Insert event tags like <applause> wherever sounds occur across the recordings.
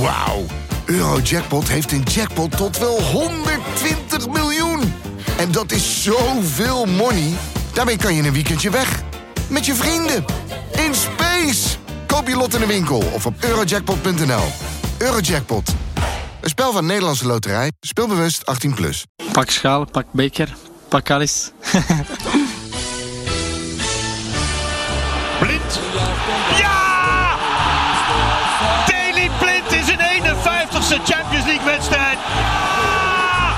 Wauw. Eurojackpot heeft een jackpot tot wel 120 miljoen. En dat is zoveel money. Daarmee kan je een weekendje weg. Met je vrienden. In space. Koop je lot in de winkel of op eurojackpot.nl. Eurojackpot. Een spel van Nederlandse Loterij. Speelbewust 18+. Plus. Pak schaal, pak beker, pak alles. <laughs> 51ste Champions League wedstrijd. Ja!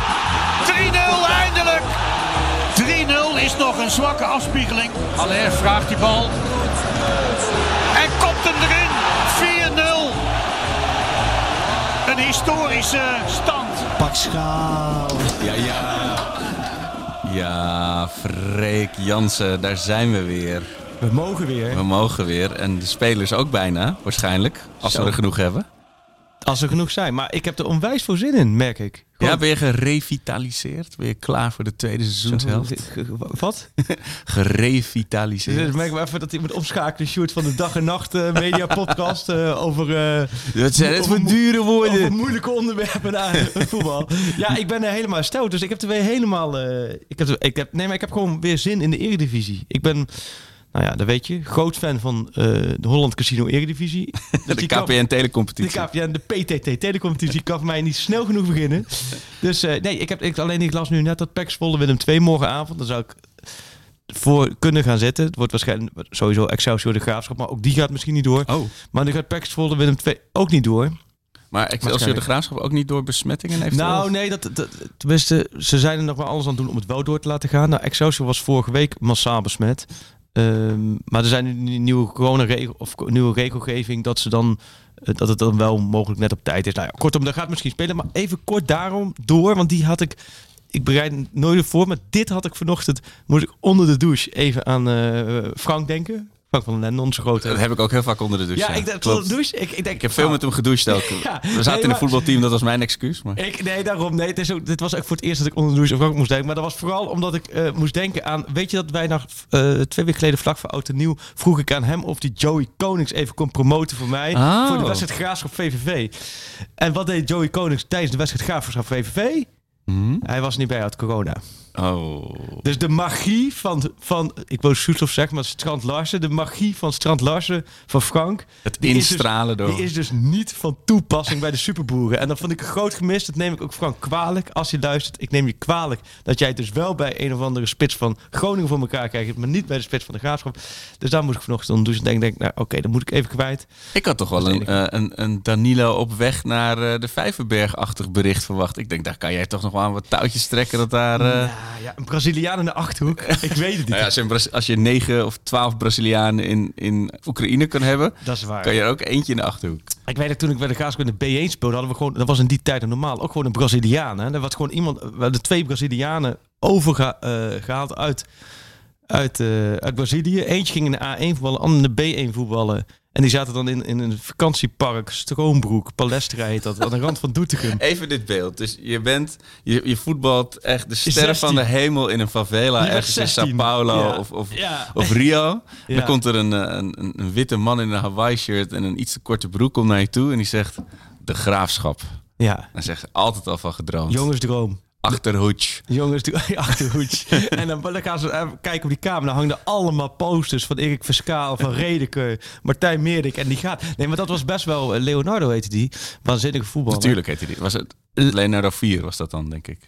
3-0 eindelijk. 3-0 is nog een zwakke afspiegeling. Aller vraagt die bal. En kopt hem erin. 4-0. Een historische stand. Pak schaal. Ja, ja. Ja, Freek Jansen, daar zijn we weer. We mogen weer. We mogen weer. En de spelers ook bijna, waarschijnlijk. Als Zo. we er genoeg hebben. Als er genoeg zijn. Maar ik heb er onwijs veel zin in, merk ik. Ja, ben je gerevitaliseerd? Je klaar voor de tweede seizoenshelft? Wat? <laughs> Gerevitaliseerd. Dus merk maar even dat hij moet omschakelen. Shoot van de dag en nacht eh, media podcast eh, over... Dat zijn het voor dure Over woorden. moeilijke onderwerpen naar voetbal. Ja, ik ben er helemaal stout. Dus ik heb er weer helemaal... ik heb, ik heb, nee, maar ik heb gewoon weer zin in de eredivisie. Ik ben, nou ja, dat weet je, groot fan van eh, de Holland Casino Eredivisie. <laughs> Dus De KPN de telecompetitie. KPN, de PTT telecompetitie kan voor mij niet snel genoeg beginnen. Dus eh, nee, ik heb ik, alleen ik las nu net dat PEC Zwolle Willem 2 morgenavond. Dan zou ik voor kunnen gaan zitten. Het wordt waarschijnlijk sowieso Excelsior de Graafschap, maar ook die gaat misschien niet door. Oh, Maar dan gaat PEC Zwolle Willem 2 ook niet door. maar Excelsior de. Graafschap ook niet door besmettingen heeft Nou, nee, dat, dat, tenminste, ze zijn er nog wel alles aan het doen om het wel door te laten gaan. Nou, Excelsior was vorige week massaal besmet. Ehm, maar er zijn nu nieuwe corona-regel of nieuwe regelgeving dat ze dan eh, dat het dan wel mogelijk net op tijd is. Nou ja, kortom, dat gaat misschien spelen. Maar even kort daarom door, want die had ik. Ik bereid nooit voor, maar dit had ik vanochtend. Moet ik onder de douche even aan eh, Frank denken. Frank van den Lende, onze grote. Dat heb ik ook heel vaak onder de douche. ja, ik onder de douche. Ik, ik, denk, Ik heb veel met hem gedoucht ook. <laughs> Ja. We Nee, zaten in een voetbalteam, dat was mijn excuus. Maar... Ik, nee, daarom. Nee, het is ook, dit was ook voor het eerst dat ik onder de douche aan Frank moest denken. Maar dat was vooral omdat ik eh, moest denken aan... Weet je dat wij nog eh, twee weken geleden vlak voor Oud en Nieuw... vroeg ik aan hem of die Joey Konings even kon promoten voor mij. Oh. Voor de wedstrijd Graafschap VVV. En wat deed Joey Konings tijdens de wedstrijd Graafschap VVV? Mhm. Hij was niet bij uit corona. Oh. Dus de magie van, van ik wou Soeslof zeggen, maar Strand Larsen. De magie van Strand Larsen, van Frank. Het dus- instralen door. Die is dus niet van toepassing bij de superboeren. En dat vond ik een groot gemis. Dat neem ik ook Frank kwalijk. Als je luistert, ik neem je kwalijk dat jij het dus wel bij een of andere spits van Groningen voor elkaar krijgt, maar niet bij de spits van de Graafschap. Dus daar moest ik vanochtend doen. Dus ik denk, denk nou oké, dan moet ik even kwijt. Ik had toch wel Dat een, eh, een, een Danilo op weg naar eh, de Vijverberg-achtig bericht verwacht. Ik denk, daar kan jij toch nog wel aan wat touwtjes trekken dat daar... eh, Ja, ja, een Braziliaan in de Achterhoek. <laughs> ik weet het niet. nou ja, als, je negen of twaalf Brazilianen in, in Oekraïne kan hebben, dat is waar. kan je er ook eentje in de Achterhoek. Ik weet dat toen ik bij de Graafschap in de B1 speelde, hadden we gewoon, dat was in die tijd normaal, ook gewoon een Braziliaan. Hè? Er was gewoon iemand, we hadden twee Brazilianen overgehaald uit, uit, eh, uit Brazilië. Eentje ging in de A1 voetballen, ander in de B1 voetballen. En die zaten dan in, in een vakantiepark, Stroombroek, Palestra heet dat, aan de rand van Doetinchem. <laughs> Even dit beeld. Dus je bent, je, je voetbalt echt de sterren 16. van de hemel in een favela ergens in 16. Sao Paulo Ja. of, of, Ja. of Rio. <laughs> Ja. Dan komt er een, eh, een, een, een witte man in een Hawaii shirt en een iets te korte broek komt naar je toe en die zegt de graafschap. Ja, Hij zegt altijd al van gedroomd. jongensdroom. Achterhoedje. Jongens, doe <laughs> <laughs> en dan, dan gaan ze even kijken op die kamer. Dan hangen er allemaal posters van Erik Verskaal, van <laughs> Redeker, Martijn Meerdik. En die gaat. Nee, maar dat was best wel. eh, Leonardo heette die. Waanzinnige voetbal. Natuurlijk heette die. Was het Leonardo 4 was dat dan, denk ik.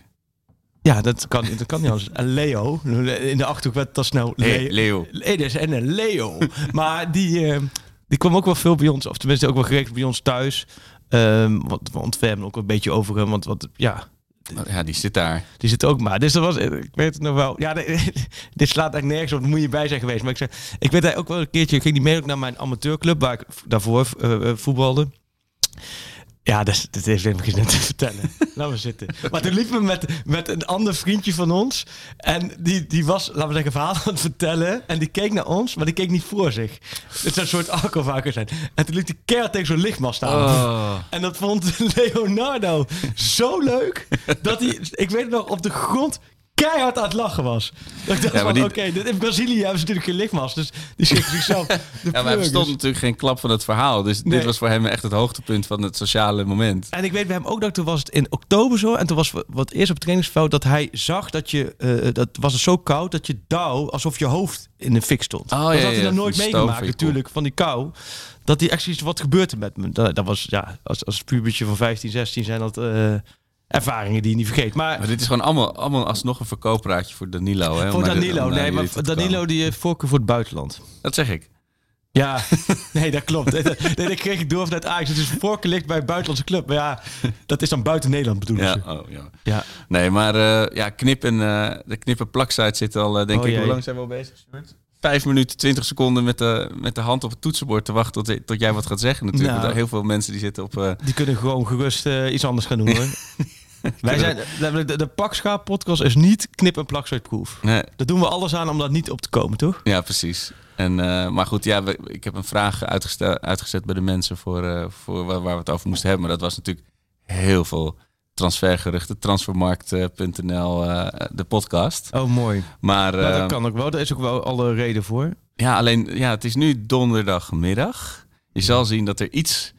Ja, dat kan, dat kan niet anders. En Leo. In de achterhoek werd dat snel. Hey, Leo. Is en een Leo. maar die, eh, die kwam ook wel veel bij ons, of tenminste ook wel geregeld bij ons thuis. Ehm, want, we hebben ook een beetje over hem. Want wat, ja, Ja, die zit daar. Die zit ook maar. Dus dat was, ik weet het nog wel. Ja, <laughs> dit, slaat echt nergens op. Daar moet je bij zijn geweest. Maar ik zeg, ik weet hij ook wel een keertje. Ik ging die mee ook naar mijn amateurclub waar ik daarvoor eh, voetbalde. Ja, dat, is- dat heeft geen zin te vertellen. Laten we zitten. Maar toen liepen we met, met een ander vriendje van ons. En die, die was, laten we zeggen, verhaal aan het vertellen. En die keek naar ons, maar die keek niet voor zich. Het zou een soort alcoholvaker zijn. En toen liep die keihard tegen zo'n lichtmast aan. Oh. En dat vond <laughs> Leonardo zo leuk dat hij, ik weet het nog, op de grond keihard aan het lachen was. Dat ik dacht Ja, die- oké, dit- in Brazilië hebben ze natuurlijk geen lichtmast. Dus die schrikken zichzelf. <laughs> Ja, maar hij verstond natuurlijk geen klap van het verhaal. Dus Nee. dit was voor hem echt het hoogtepunt van het sociale moment. En ik weet bij hem ook dat toen was het in oktober zo. En toen was wat eerst op het trainingsveld dat hij zag dat je, eh, dat was het zo koud dat je dauw alsof je hoofd in de fik stond. Oh, dat ja, had hij ja, nooit meegemaakt natuurlijk van die kou. Dat hij echt zoiets wat gebeurt er met me. Dat, dat was ja, als, als pubertje van 15, 16 zijn dat eh, ervaringen die je niet vergeet. Maar Maar dit is gewoon allemaal, allemaal alsnog een verkooppraatje voor Danilo. Hè, voor Danilo, nee, maar Danilo komen. die heeft voorkeur voor het buitenland. Dat zeg ik. Ja, <laughs> nee, dat klopt. Nee, dat, nee, dat kreeg ik door vanuit Ajax. Het is voorkeur ligt bij een buitenlandse club. Maar ja, dat is dan buiten Nederland bedoelen Ja, ze. oh, ja. Ja. Nee, maar eh, ja, knip en, eh, de knip en plaksite zit al, eh, denk Oh, ik, jee. hoe lang zijn we al bezig, Stuart? Vijf minuten, twintig seconden met de, met de hand op het toetsenbord te wachten tot, tot jij wat gaat zeggen natuurlijk. Nou. Want heel veel mensen die zitten op... eh, Die kunnen gewoon gerust eh, iets anders gaan doen hoor. <laughs> <laughs> Wij zijn, de, de, de Pakschaap podcast is niet knip- en plaksuitproef. nee, Daar doen we alles aan om dat niet op te komen, toch? ja, precies. En, eh, maar goed, ja, we- ik heb een vraag uitgezet bij de mensen voor, eh, voor waar, waar we het over moesten hebben. Maar dat was natuurlijk heel veel transfergeruchten. Transfermarkt.nl, eh, de podcast. Oh, mooi. Maar, Nou, dat kan ook wel. Daar is ook wel alle reden voor. Ja, alleen ja, het is nu donderdagmiddag. Je zal zien dat er iets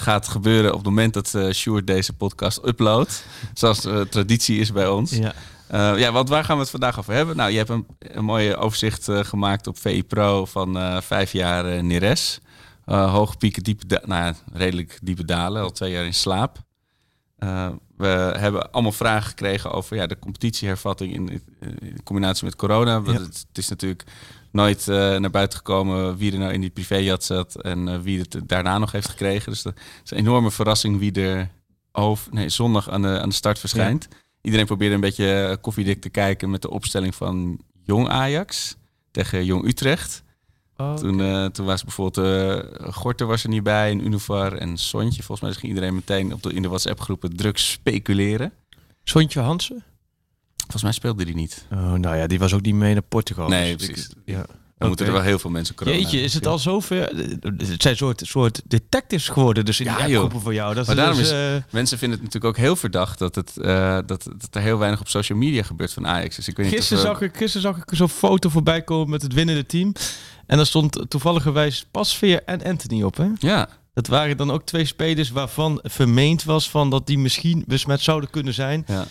gaat gebeuren op het moment dat eh Sjoerd deze podcast uploadt. Zoals eh, traditie is bij ons. Ja. Eh, ja, want waar gaan we het vandaag over hebben? Nou, je hebt een, een mooie overzicht gemaakt op VI Pro van vijf jaar Neres. Hoge pieken, diepe nou, ja, redelijk diepe dalen, al twee jaar in slaap. We hebben allemaal vragen gekregen over ja, de competitiehervatting in, in combinatie met corona. Want Ja. Het, het is natuurlijk nooit eh, naar buiten gekomen wie er nou in die privéjat zat en eh, wie het daarna nog heeft gekregen. Dus dat is een enorme verrassing wie er over, nee, zondag aan de, aan de start verschijnt. Iedereen probeerde een beetje eh, koffiedik te kijken met de opstelling van Jong Ajax tegen Jong Utrecht. Oh, Toen, toen was bijvoorbeeld eh Gorter was er niet bij, en Univar en Sontje. Volgens mij ging iedereen meteen op de, in de WhatsApp-groepen drugs speculeren. Sontje Hansen? Volgens mij speelde die niet. Oh, nou ja, die was ook niet mee naar Portugal. Nee, Dus ik- precies. ja. Dan moeten er wel heel veel mensen corona Jeetje, is het al zover? Het zijn soort, soort detectives geworden, dus in Ja, die joh. appgroepen voor jou. Dat Maar daarom dus, is- eh, Mensen vinden het natuurlijk ook heel verdacht dat, het, eh, dat, dat er heel weinig op social media gebeurt van Ajax. Dus ik weet niet Gisteren we- zag, ik, gisteren zag ik zo'n foto voorbij komen met het winnende team. En daar stond toevalligerwijs Pasveer en Anthony op. Hè? Ja, Dat waren dan ook twee spelers waarvan vermeend was van dat die misschien besmet zouden kunnen zijn. ja.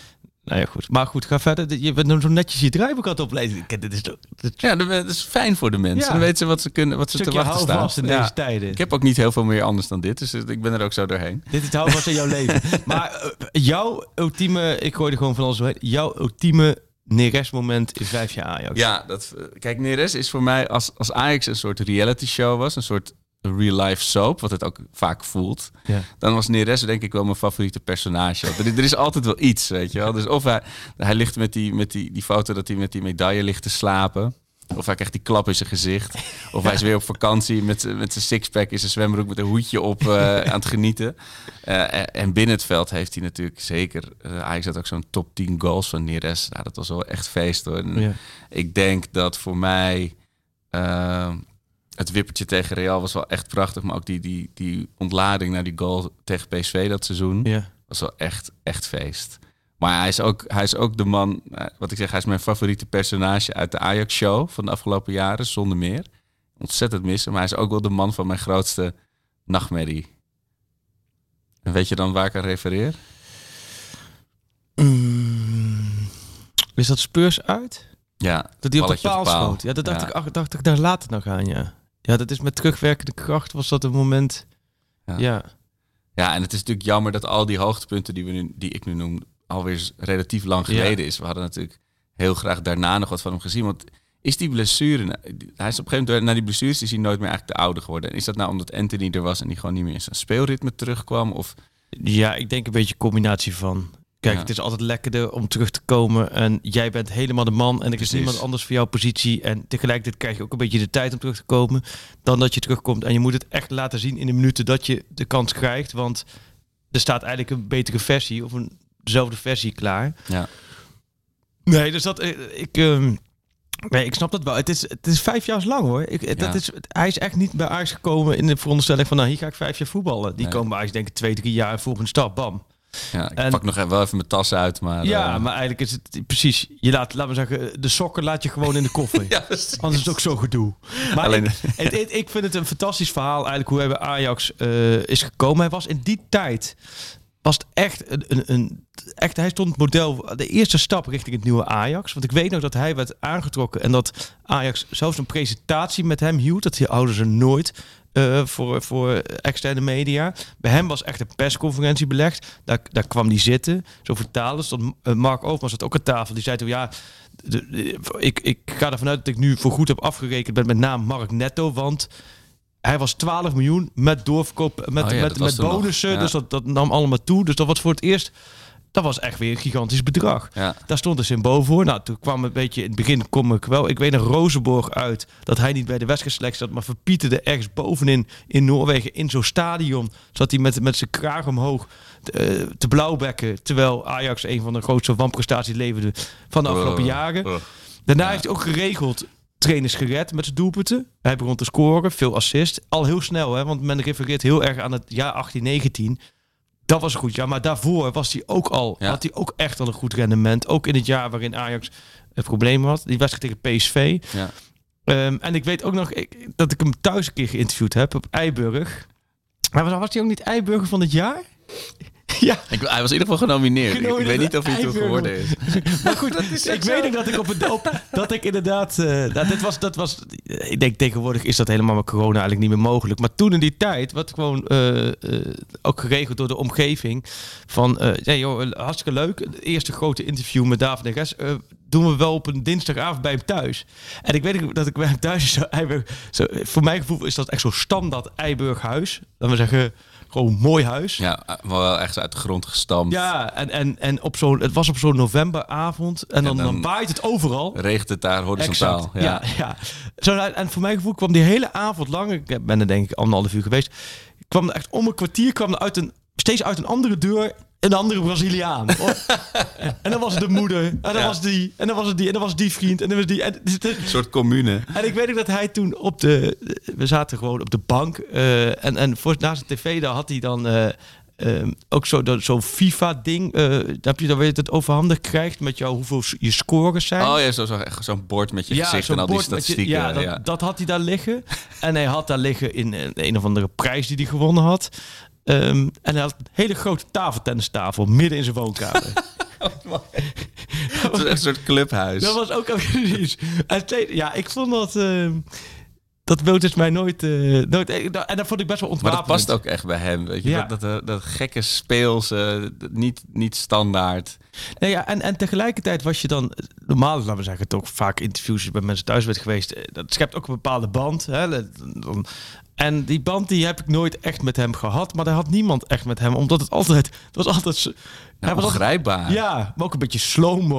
Nou ja, goed. Maar goed, ga verder. Je bent zo netjes je draaiboek aan het oplezen. Dit is toch dit ja, dat is fijn voor de mensen. Ja. Dan weten ze wat ze, kunnen, wat ze te wachten staan. in Ja. deze tijden. Ik heb ook niet heel veel meer anders dan dit, dus ik ben er ook zo doorheen. Dit is het houvast in jouw <laughs> leven. Maar eh, jouw ultieme, ik gooi er gewoon van alles doorheen. Jouw ultieme Neres-moment is vijf jaar Ajax. Ja, dat, eh, kijk, Neres is voor mij als, als Ajax een soort reality show was, een soort real-life soap, wat het ook vaak voelt. Ja. Dan was Neres denk ik wel mijn favoriete personage. Er, er is altijd wel iets, weet je wel. Dus of hij, hij ligt met, die, met die, die foto dat hij met die medaille ligt te slapen. Of hij krijgt die klap in zijn gezicht. Of hij is weer op vakantie met, met zijn sixpack in zijn zwembroek met een hoedje op eh, <laughs> aan het genieten. Eh, en- en binnen het veld heeft hij natuurlijk zeker... eh Ajax had ook zo'n top 10 goals van Neres. Nou, dat was wel echt feest hoor. Ja. Ik denk dat voor mij het wippertje tegen Real was wel echt prachtig. Maar ook die, die, die ontlading naar die goal tegen PSV dat seizoen Ja. was wel echt, echt feest. Maar hij is ook, hij is ook de man, eh, wat ik zeg, hij is mijn favoriete personage uit de Ajax-show van de afgelopen jaren, zonder meer. Ontzettend missen, maar hij is ook wel de man van mijn grootste nachtmerrie. En weet je dan waar ik aan refereer? Mm, is dat Spurs uit? Ja, Dat die op de paal, schoot. Ja, dat dacht, Ja. Ik, ach, dacht ik daar later nog aan, ja. Ja, dat is met terugwerkende kracht was dat een moment... Ja. Ja. Ja, en het is natuurlijk jammer dat al die hoogtepunten die, we nu, die ik nu noem, alweer relatief lang Ja. geleden is. We hadden natuurlijk heel graag daarna nog wat van hem gezien. Want is die blessure, nou, hij is op een gegeven moment, na die blessures is hij nooit meer eigenlijk te ouder geworden. En is dat nou omdat Anthony er was en die gewoon niet meer in zijn speelritme terugkwam? Of ja, ik denk een beetje een combinatie van... Kijk, Ja. het is altijd lekkerder om terug te komen. En jij bent helemaal de man. En er is niemand anders voor jouw positie. En tegelijkertijd krijg je ook een beetje de tijd om terug te komen. Dan dat je terugkomt. En je moet het echt laten zien in de minuten dat je de kans krijgt. Want er staat eigenlijk een betere versie. Of een dezelfde versie klaar. ja. Nee, dus dat... eh, Ik... ehm, Nee, ik snap dat wel. Het is, het is vijf jaar lang hoor. Ik, dat Ja. is, hij is echt niet bij Ajax gekomen in de veronderstelling van... nou, hier ga ik vijf jaar voetballen. Die Nee. komen bij Ajax denk ik twee, drie jaar volgende stap. Bam. Ja, ik En- pak nog even, wel even mijn tas uit, maar... ja, eh, maar eigenlijk is het precies. Je laat, laten we zeggen, de sokken laat je gewoon in de koffer. <laughs> Ja. Anders is het ook zo gedoe. Maar Alleen- ik, <laughs> het, het- ik vind het een fantastisch verhaal eigenlijk hoe hij bij Ajax eh, is gekomen. Hij was in die tijd was het echt een, een, een echt hij stond model de eerste stap richting het nieuwe Ajax. Want ik weet nog dat hij werd aangetrokken en dat Ajax zelfs een presentatie met hem hield. Dat houden ze nooit. Eh, voor, voor externe media. Bij hem was echt een persconferentie belegd. Daar, daar kwam hij zitten. Zo vertalen. Stond, eh, Mark Overmars zat ook aan tafel. Die zei toen, ja, de- de- ik, ik ga ervan uit dat ik nu voor goed heb afgerekend met met name Mark Netto. Want hij was 12 miljoen met doorverkoop, met, Oh ja, met, met bonussen. Ja. Dus dat, dat nam allemaal toe. Dus dat was voor het eerst... Dat was echt weer een gigantisch bedrag. Ja. Daar stond een symbool voor. Nou, toen kwam een beetje in het begin kom ik wel. Ik weet nog Rozenborg uit dat hij niet bij de wedstrijdselectie zat, maar verpieterde ergens bovenin in Noorwegen in zo'n stadion. Zat hij met, met zijn kraag omhoog eh, te blauwbekken. Terwijl Ajax een van de grootste wanprestaties leverde van de afgelopen Oh, jaren. oh. Daarna heeft hij ook geregeld trainers gered met zijn doelpunten. Hij begon te scoren, veel assist. Al heel snel, hè, want men refereert heel erg aan het jaar 18, 19. Dat was een goed jaar, maar daarvoor was hij ook al, Ja. had hij ook echt al een goed rendement. Ook in het jaar waarin Ajax het probleem had. Die wedstrijd tegen PSV. Ja. Ehm, en ik weet ook nog ik, dat ik hem thuis een keer geïnterviewd heb op Eiburg. Maar was, was hij ook niet Eiburger van het jaar? <laughs> ja, Ik, hij was in ieder geval genomineerd. Ik- weet niet of hij het toen geworden is. <laughs> maar goed, ik weet ook dat ik op het op, dat ik inderdaad, eh, dat, dit was, dat was, ik denk tegenwoordig is dat helemaal met corona eigenlijk niet meer mogelijk. Maar toen in die tijd werd gewoon eh, eh, ook geregeld door de omgeving van, eh ja joh, hartstikke leuk. Het eerste grote interview met David de Ges eh, doen we wel op een dinsdagavond bij hem thuis. En ik weet ook dat ik bij hem thuis <laughs> zo, Eiburg, zo voor mijn gevoel is dat echt zo'n standaard Eiburg huis. Laten we zeggen, gewoon mooi huis. Ja, maar wel echt uit de grond gestampt. Ja, en, en, en op zo'n, het was op zo'n novemberavond. En dan, En dan, dan waait het overal. Regent het daar horizontaal. Ja, ja. Zo, nou, en voor mijn gevoel kwam die hele avond lang, ik ben er denk ik anderhalf uur geweest, kwam er echt om een kwartier kwam er uit een, steeds uit een andere deur een andere Braziliaan. <laughs> en dan was het de moeder, en dan Ja. was die, en dan was het die, en dan was die vriend, en dan was die. En, Een soort commune. en ik weet ook dat hij toen op de... We zaten gewoon op de bank. eh, en, en voor, naast de tv, daar had hij dan... eh, ehm, ook zo- zo'n FIFA-ding. eh dat heb je dan weet je het overhandig krijgt met jou hoeveel je scores zijn. Oh ja, zo- zo- echt zo'n bord met je gezicht zo'n en al die je- statistieken. ja, dat, ja. dat had hij daar liggen. en hij had daar liggen in een, een of andere prijs die hij gewonnen had. Ehm, en hij had een hele grote tafeltennistafel midden in zijn woonkamer. <laughs> Het is echt een soort clubhuis. Dat was ook tweede- ja, ik vond dat. ehm dat Wouters mij nooit. eh, nooit en dat vond ik best wel Maar ontwapend. dat past ook echt bij hem. Weet je? Ja. Dat, dat, dat gekke speels, eh, dat niet, niet standaard. Nee, ja, en, en tegelijkertijd was je dan. Normaal, laten we zeggen, toch vaak interviews bij mensen thuis werd geweest. eh, Dat schept ook een bepaalde band. Hè? En die band die heb ik nooit echt met hem gehad. Maar daar had niemand echt met hem. Omdat het altijd. Het was altijd. Nou, hij was altijd-. Ja, maar ook een beetje.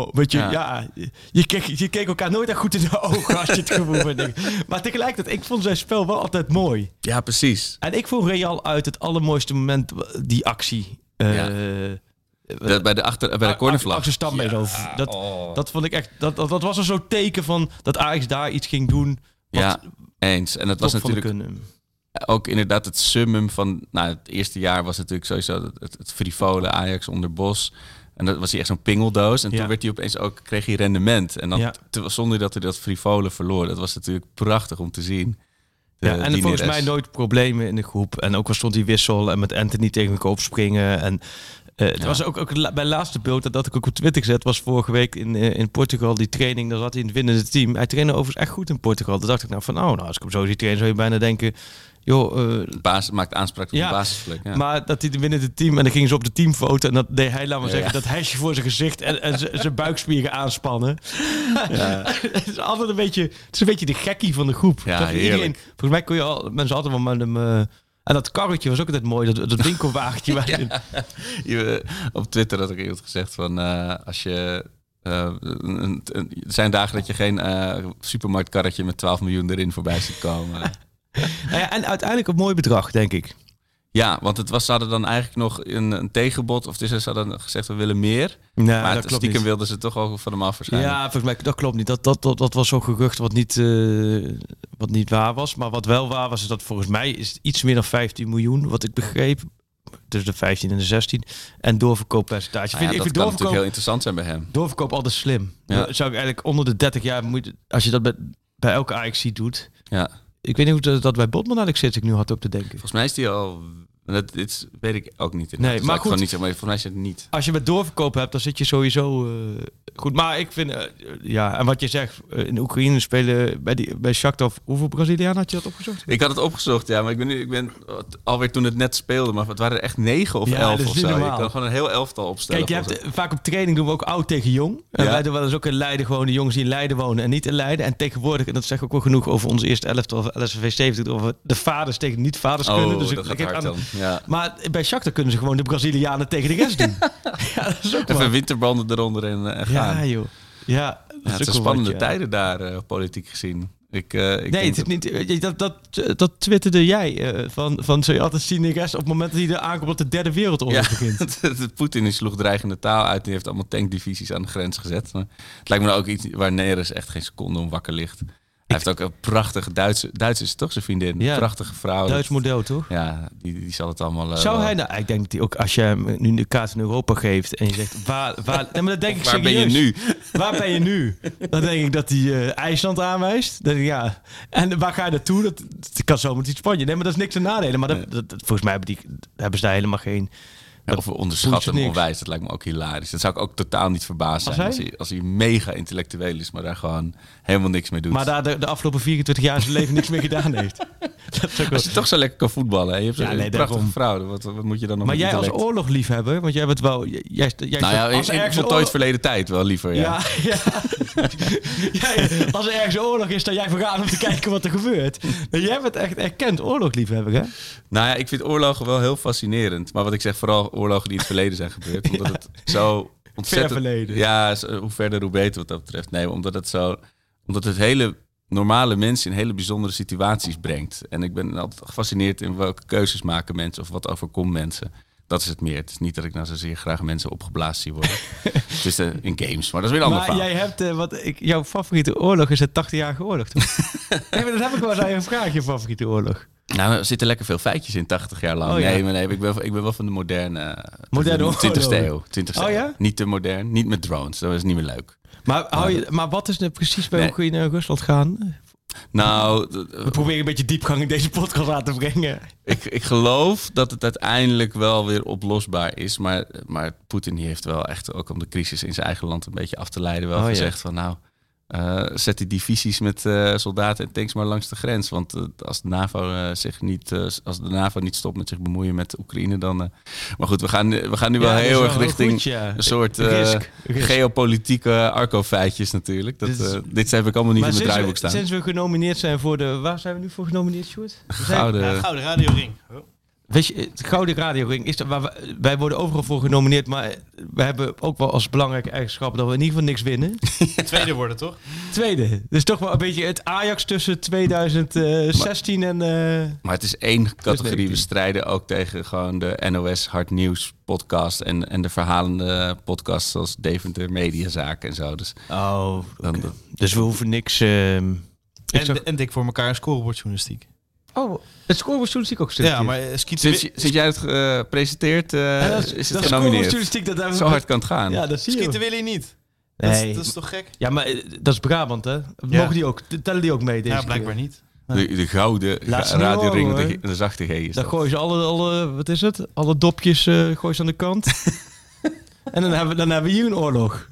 Een beetje, ja. Ja. je, keek, je keek elkaar nooit echt goed in de <laughs> ogen als je het gevoel hebt. Maar tegelijkertijd, ik vond zijn spel wel altijd mooi. Ja, precies. En ik vond Real uit het allermooiste moment die actie. eh, Ja. Bij de, achter, bij de cornervlag. Ja, dat, oh. dat vond ik echt. Dat, dat, dat was een zo'n teken van dat Ajax daar iets ging doen. Wat Ja, eens. En dat was natuurlijk kunnen. ook inderdaad het summum van... Nou, het eerste jaar was natuurlijk sowieso het, het, het frivole Ajax onder Bos. En dat was hij echt zo'n pingeldoos. En Ja. toen werd hij opeens ook, kreeg hij rendement. En dan, Ja. te- zonder dat hij dat frivole verloor. Dat was natuurlijk prachtig om te zien. De Ja, en volgens mij nooit problemen in de groep. En ook al stond hij wissel en met Anthony tegen elkaar opspringen. En eh, het Ja. was ook, ook bij laatste beeld dat, dat ik ook op Twitter gezet was vorige week in, eh, in Portugal. Die training, daar zat hij in het winnende team. Hij trainde overigens echt goed in Portugal. Toen dacht ik nou van, oh, nou, als ik hem zo zie trainen, zou je bijna denken, joh, eh, Basis, maakt aanspraak op Ja, de basisplek. Ja. Maar dat hij winnen het team en dan gingen ze op de teamfoto en dat deed hij, laat maar zeggen, dat hesje voor zijn gezicht en, en <laughs> zijn buikspieren aanspannen. <laughs> het is altijd een beetje, het is een beetje de gekkie van de groep. Ja, Dat heerlijk. iedereen, volgens mij kon je al, mensen altijd wel met hem. Eh, en dat karretje was ook altijd mooi, dat, dat winkelwagentje. <laughs> waar je- Je, op Twitter had ik iemand gezegd van eh, als je. eh, er zijn dagen dat je geen eh, supermarktkarretje met 12 miljoen erin voorbij ziet komen. <laughs> Nou ja, en uiteindelijk een mooi bedrag, denk ik. Ja, want het was, ze hadden dan eigenlijk nog een, een tegenbod. Of dus ze hadden gezegd we willen meer. Maar dat het, klopt stiekem niet. wilden ze toch ook van hem af waarschijnlijk. Ja, volgens mij dat klopt niet. Dat, dat, dat, dat was zo'n gerucht wat niet, eh, wat niet waar was. Maar wat wel waar was, is dat volgens mij is iets meer dan 15 miljoen, wat ik begreep. tussen de 15 en de 16. En doorverkooppercentage. Nou ja, vind, ik dat vind kan natuurlijk heel interessant zijn bij hem. doorverkoop altijd slim. Ja. Zou ik eigenlijk onder de 30 jaar moet als je dat bij, bij elke Ajax doet. Ja. Ik weet niet hoe dat, dat bij Botman eigenlijk zit. Ik nu had ook te denken. Volgens mij is die al... Dat, dit weet ik ook niet. Nee, Dat maar ik goed. niet zeggen, maar volgens mij is het niet. Als je met doorverkoop hebt, dan zit je sowieso eh, goed. Maar ik vind, eh, ja, en wat je zegt, eh, in Oekraïne spelen bij, die, bij Shakhtar, hoeveel Brazilianen had je dat opgezocht? Ik had het opgezocht, ja, maar ik ben nu, ik ben alweer toen het net speelde, maar het waren er echt negen of Ja, elf of zo. Je normaal. kan gewoon een heel elftal opstellen. Kijk, je hebt, vaak op training doen we ook oud tegen jong. En Ja. wij doen wel eens ook in Leiden gewoon de jongens die in Leiden wonen en niet in Leiden. En tegenwoordig, en dat zegt ook wel genoeg over onze eerste elftal of LSV 70, over de vaders tegen niet-vaders mij. kunnen. Oh, Dus ik, dat ik heb aan-. Ja. Maar bij Shakhtar kunnen ze gewoon de Brazilianen tegen de rest doen. <laughs> ja, dat is ook wel. Even winterbanden eronder en, eh, en gaan. Ja, Ja, joh. Ja, dat is het zijn spannende wat, ja. tijden daar, eh, politiek gezien. Ik, eh, ik Nee, het is niet, dat, dat, dat twitterde jij. eh, van, van zul je altijd zien de rest op het moment dat hij er aankomt dat de derde wereldoorlog begint. <laughs> de Poetin die sloeg dreigende taal uit. Die heeft allemaal tankdivisies aan de grens gezet. Maar het lijkt me nou ook iets waar Neres echt geen seconde om wakker ligt. Hij heeft ook een prachtige Duitse... Duits is het toch zijn vriendin? Ja, prachtige vrouw. Duits model, toch? Ja, die, die zal het allemaal... eh, Zou hij nou, ik denk dat hij ook, als je hem nu de kaart in Europa geeft en je zegt, waar, waar, nee, maar dat denk <laughs> ik Waar ben je nu? <laughs> Waar ben je nu? Dan denk ik dat hij eh, IJsland aanwijst. Ja. En waar ga je naartoe? Dat, dat kan zomaar iets Spanje. Nee, maar dat is niks te nadelen. Maar dat, volgens mij hebben, die, hebben ze daar helemaal geen... Ja, of we onderschatten hem onwijs. Dat lijkt me ook hilarisch. Dat zou ik ook totaal niet verbaasd Als zijn. Als hij? hij, als hij mega intellectueel is, maar daar gewoon helemaal niks mee doet. Maar daar de, de afgelopen 24 jaar zijn leven niks meer gedaan heeft. <laughs> Dat is ook wel- Als je toch zo lekker kan voetballen. Hè? Je hebt Ja, zo'n nee, prachtige daarom. vrouw. Wat, wat moet je dan nog Maar jij als oorlogliefhebber, want jij bent wel... Jij, jij, jij Nou ja, als in, ergens voltooid oorlog- verleden tijd wel liever. Ja. Ja, <laughs> ja. ja, ja. Als er ergens oorlog is, dan jij vergaan om te kijken wat er gebeurt. Maar jij bent echt erkend oorlogliefhebber, hè? Nou ja, ik vind oorlogen wel heel fascinerend. Maar wat ik zeg, vooral oorlogen die in het verleden zijn gebeurd. Omdat het zo ontzettend... verleden. Ja, hoe verder hoe beter wat dat betreft. Nee, omdat het zo... Omdat het hele normale mensen in hele bijzondere situaties brengt. En ik ben altijd gefascineerd in welke keuzes maken mensen of wat overkomt mensen. Dat is het meer. Het is niet dat ik nou zozeer graag mensen opgeblazen zie worden. <laughs> het is eh, in games, maar dat is weer een ander verhaal. jij hebt, eh, wat ik, jouw favoriete oorlog is de 80-jarige oorlog, toch? <laughs> nee, maar dat heb ik wel eens aan je gevraagd, je favoriete oorlog. Nou, er zitten lekker veel feitjes in 80 jaar lang. Oh, ja. nee, maar nee, ik ben, ik ben wel van de moderne... Moderne 20e oorlogen. eeuw. 20e Oh, ja? Niet te modern, niet met drones. Dat is niet meer leuk. Maar, hou je, maar wat is er precies bij Nee. Oekraïne en Rusland gaan? Nou, We proberen een beetje diepgang in deze podcast aan te brengen. ik, ik geloof dat het uiteindelijk wel weer oplosbaar is. Maar, maar Poetin heeft wel echt ook om de crisis in zijn eigen land een beetje af te leiden wel Oh, ja. gezegd van nou... eh, zet die divisies met eh, soldaten en tanks maar langs de grens. Want eh, als, de NAVO, zich niet, als de NAVO niet stopt met zich bemoeien met Oekraïne, dan... maar goed, we gaan, we gaan nu wel Ja, heel erg richting goed, ja. een soort eh, Risk, risk. geopolitieke arco-feitjes natuurlijk. Dat, Dit heb ik allemaal niet Maar in mijn draaiboek we, staan. sinds we genomineerd zijn voor de... Waar zijn we nu voor genomineerd, Sjoerd? We zijn- Gouden... Ja, Gouden Radio Ring. Weet je, het Gouden Radio Ring is er, waar we- wij worden overal voor genomineerd, maar we hebben ook wel als belangrijke eigenschap dat we in ieder geval niks winnen. <laughs> Tweede worden, toch? Tweede. Dus toch wel een beetje het Ajax tussen 2016 en... eh, Maar het is één categorie. We 19. strijden ook tegen gewoon de NOS Hard Nieuws podcast en, en de verhalende podcasts zoals Deventer Mediazaken en zo. Dus Oh, dan, dus we hoeven niks... ehm, ik En, zag- en dik voor elkaar een scorebordjournalistiek. Oh, het scorebordjournalistiek ook Ja, maar eh, Skiet sinds, je- sinds jij het gepresenteerd, eh Ja, dat is het genomineerd. dat Zo hard kan het gaan. Ja, dat zie je. Niet. Dat, Nee. is, dat is toch gek? Ja, maar eh, dat is Brabant, hè? Mogen die ook? Tellen die ook mee deze Ja, blijkbaar keer? niet. De, de gouden Laat ze ga- niet radioring horen, de, de zachte G is Dan dat. gooien ze alle, alle, wat is het? Alle dopjes eh gooien ze aan de kant. <laughs> en dan hebben, we, dan hebben we hier een oorlog.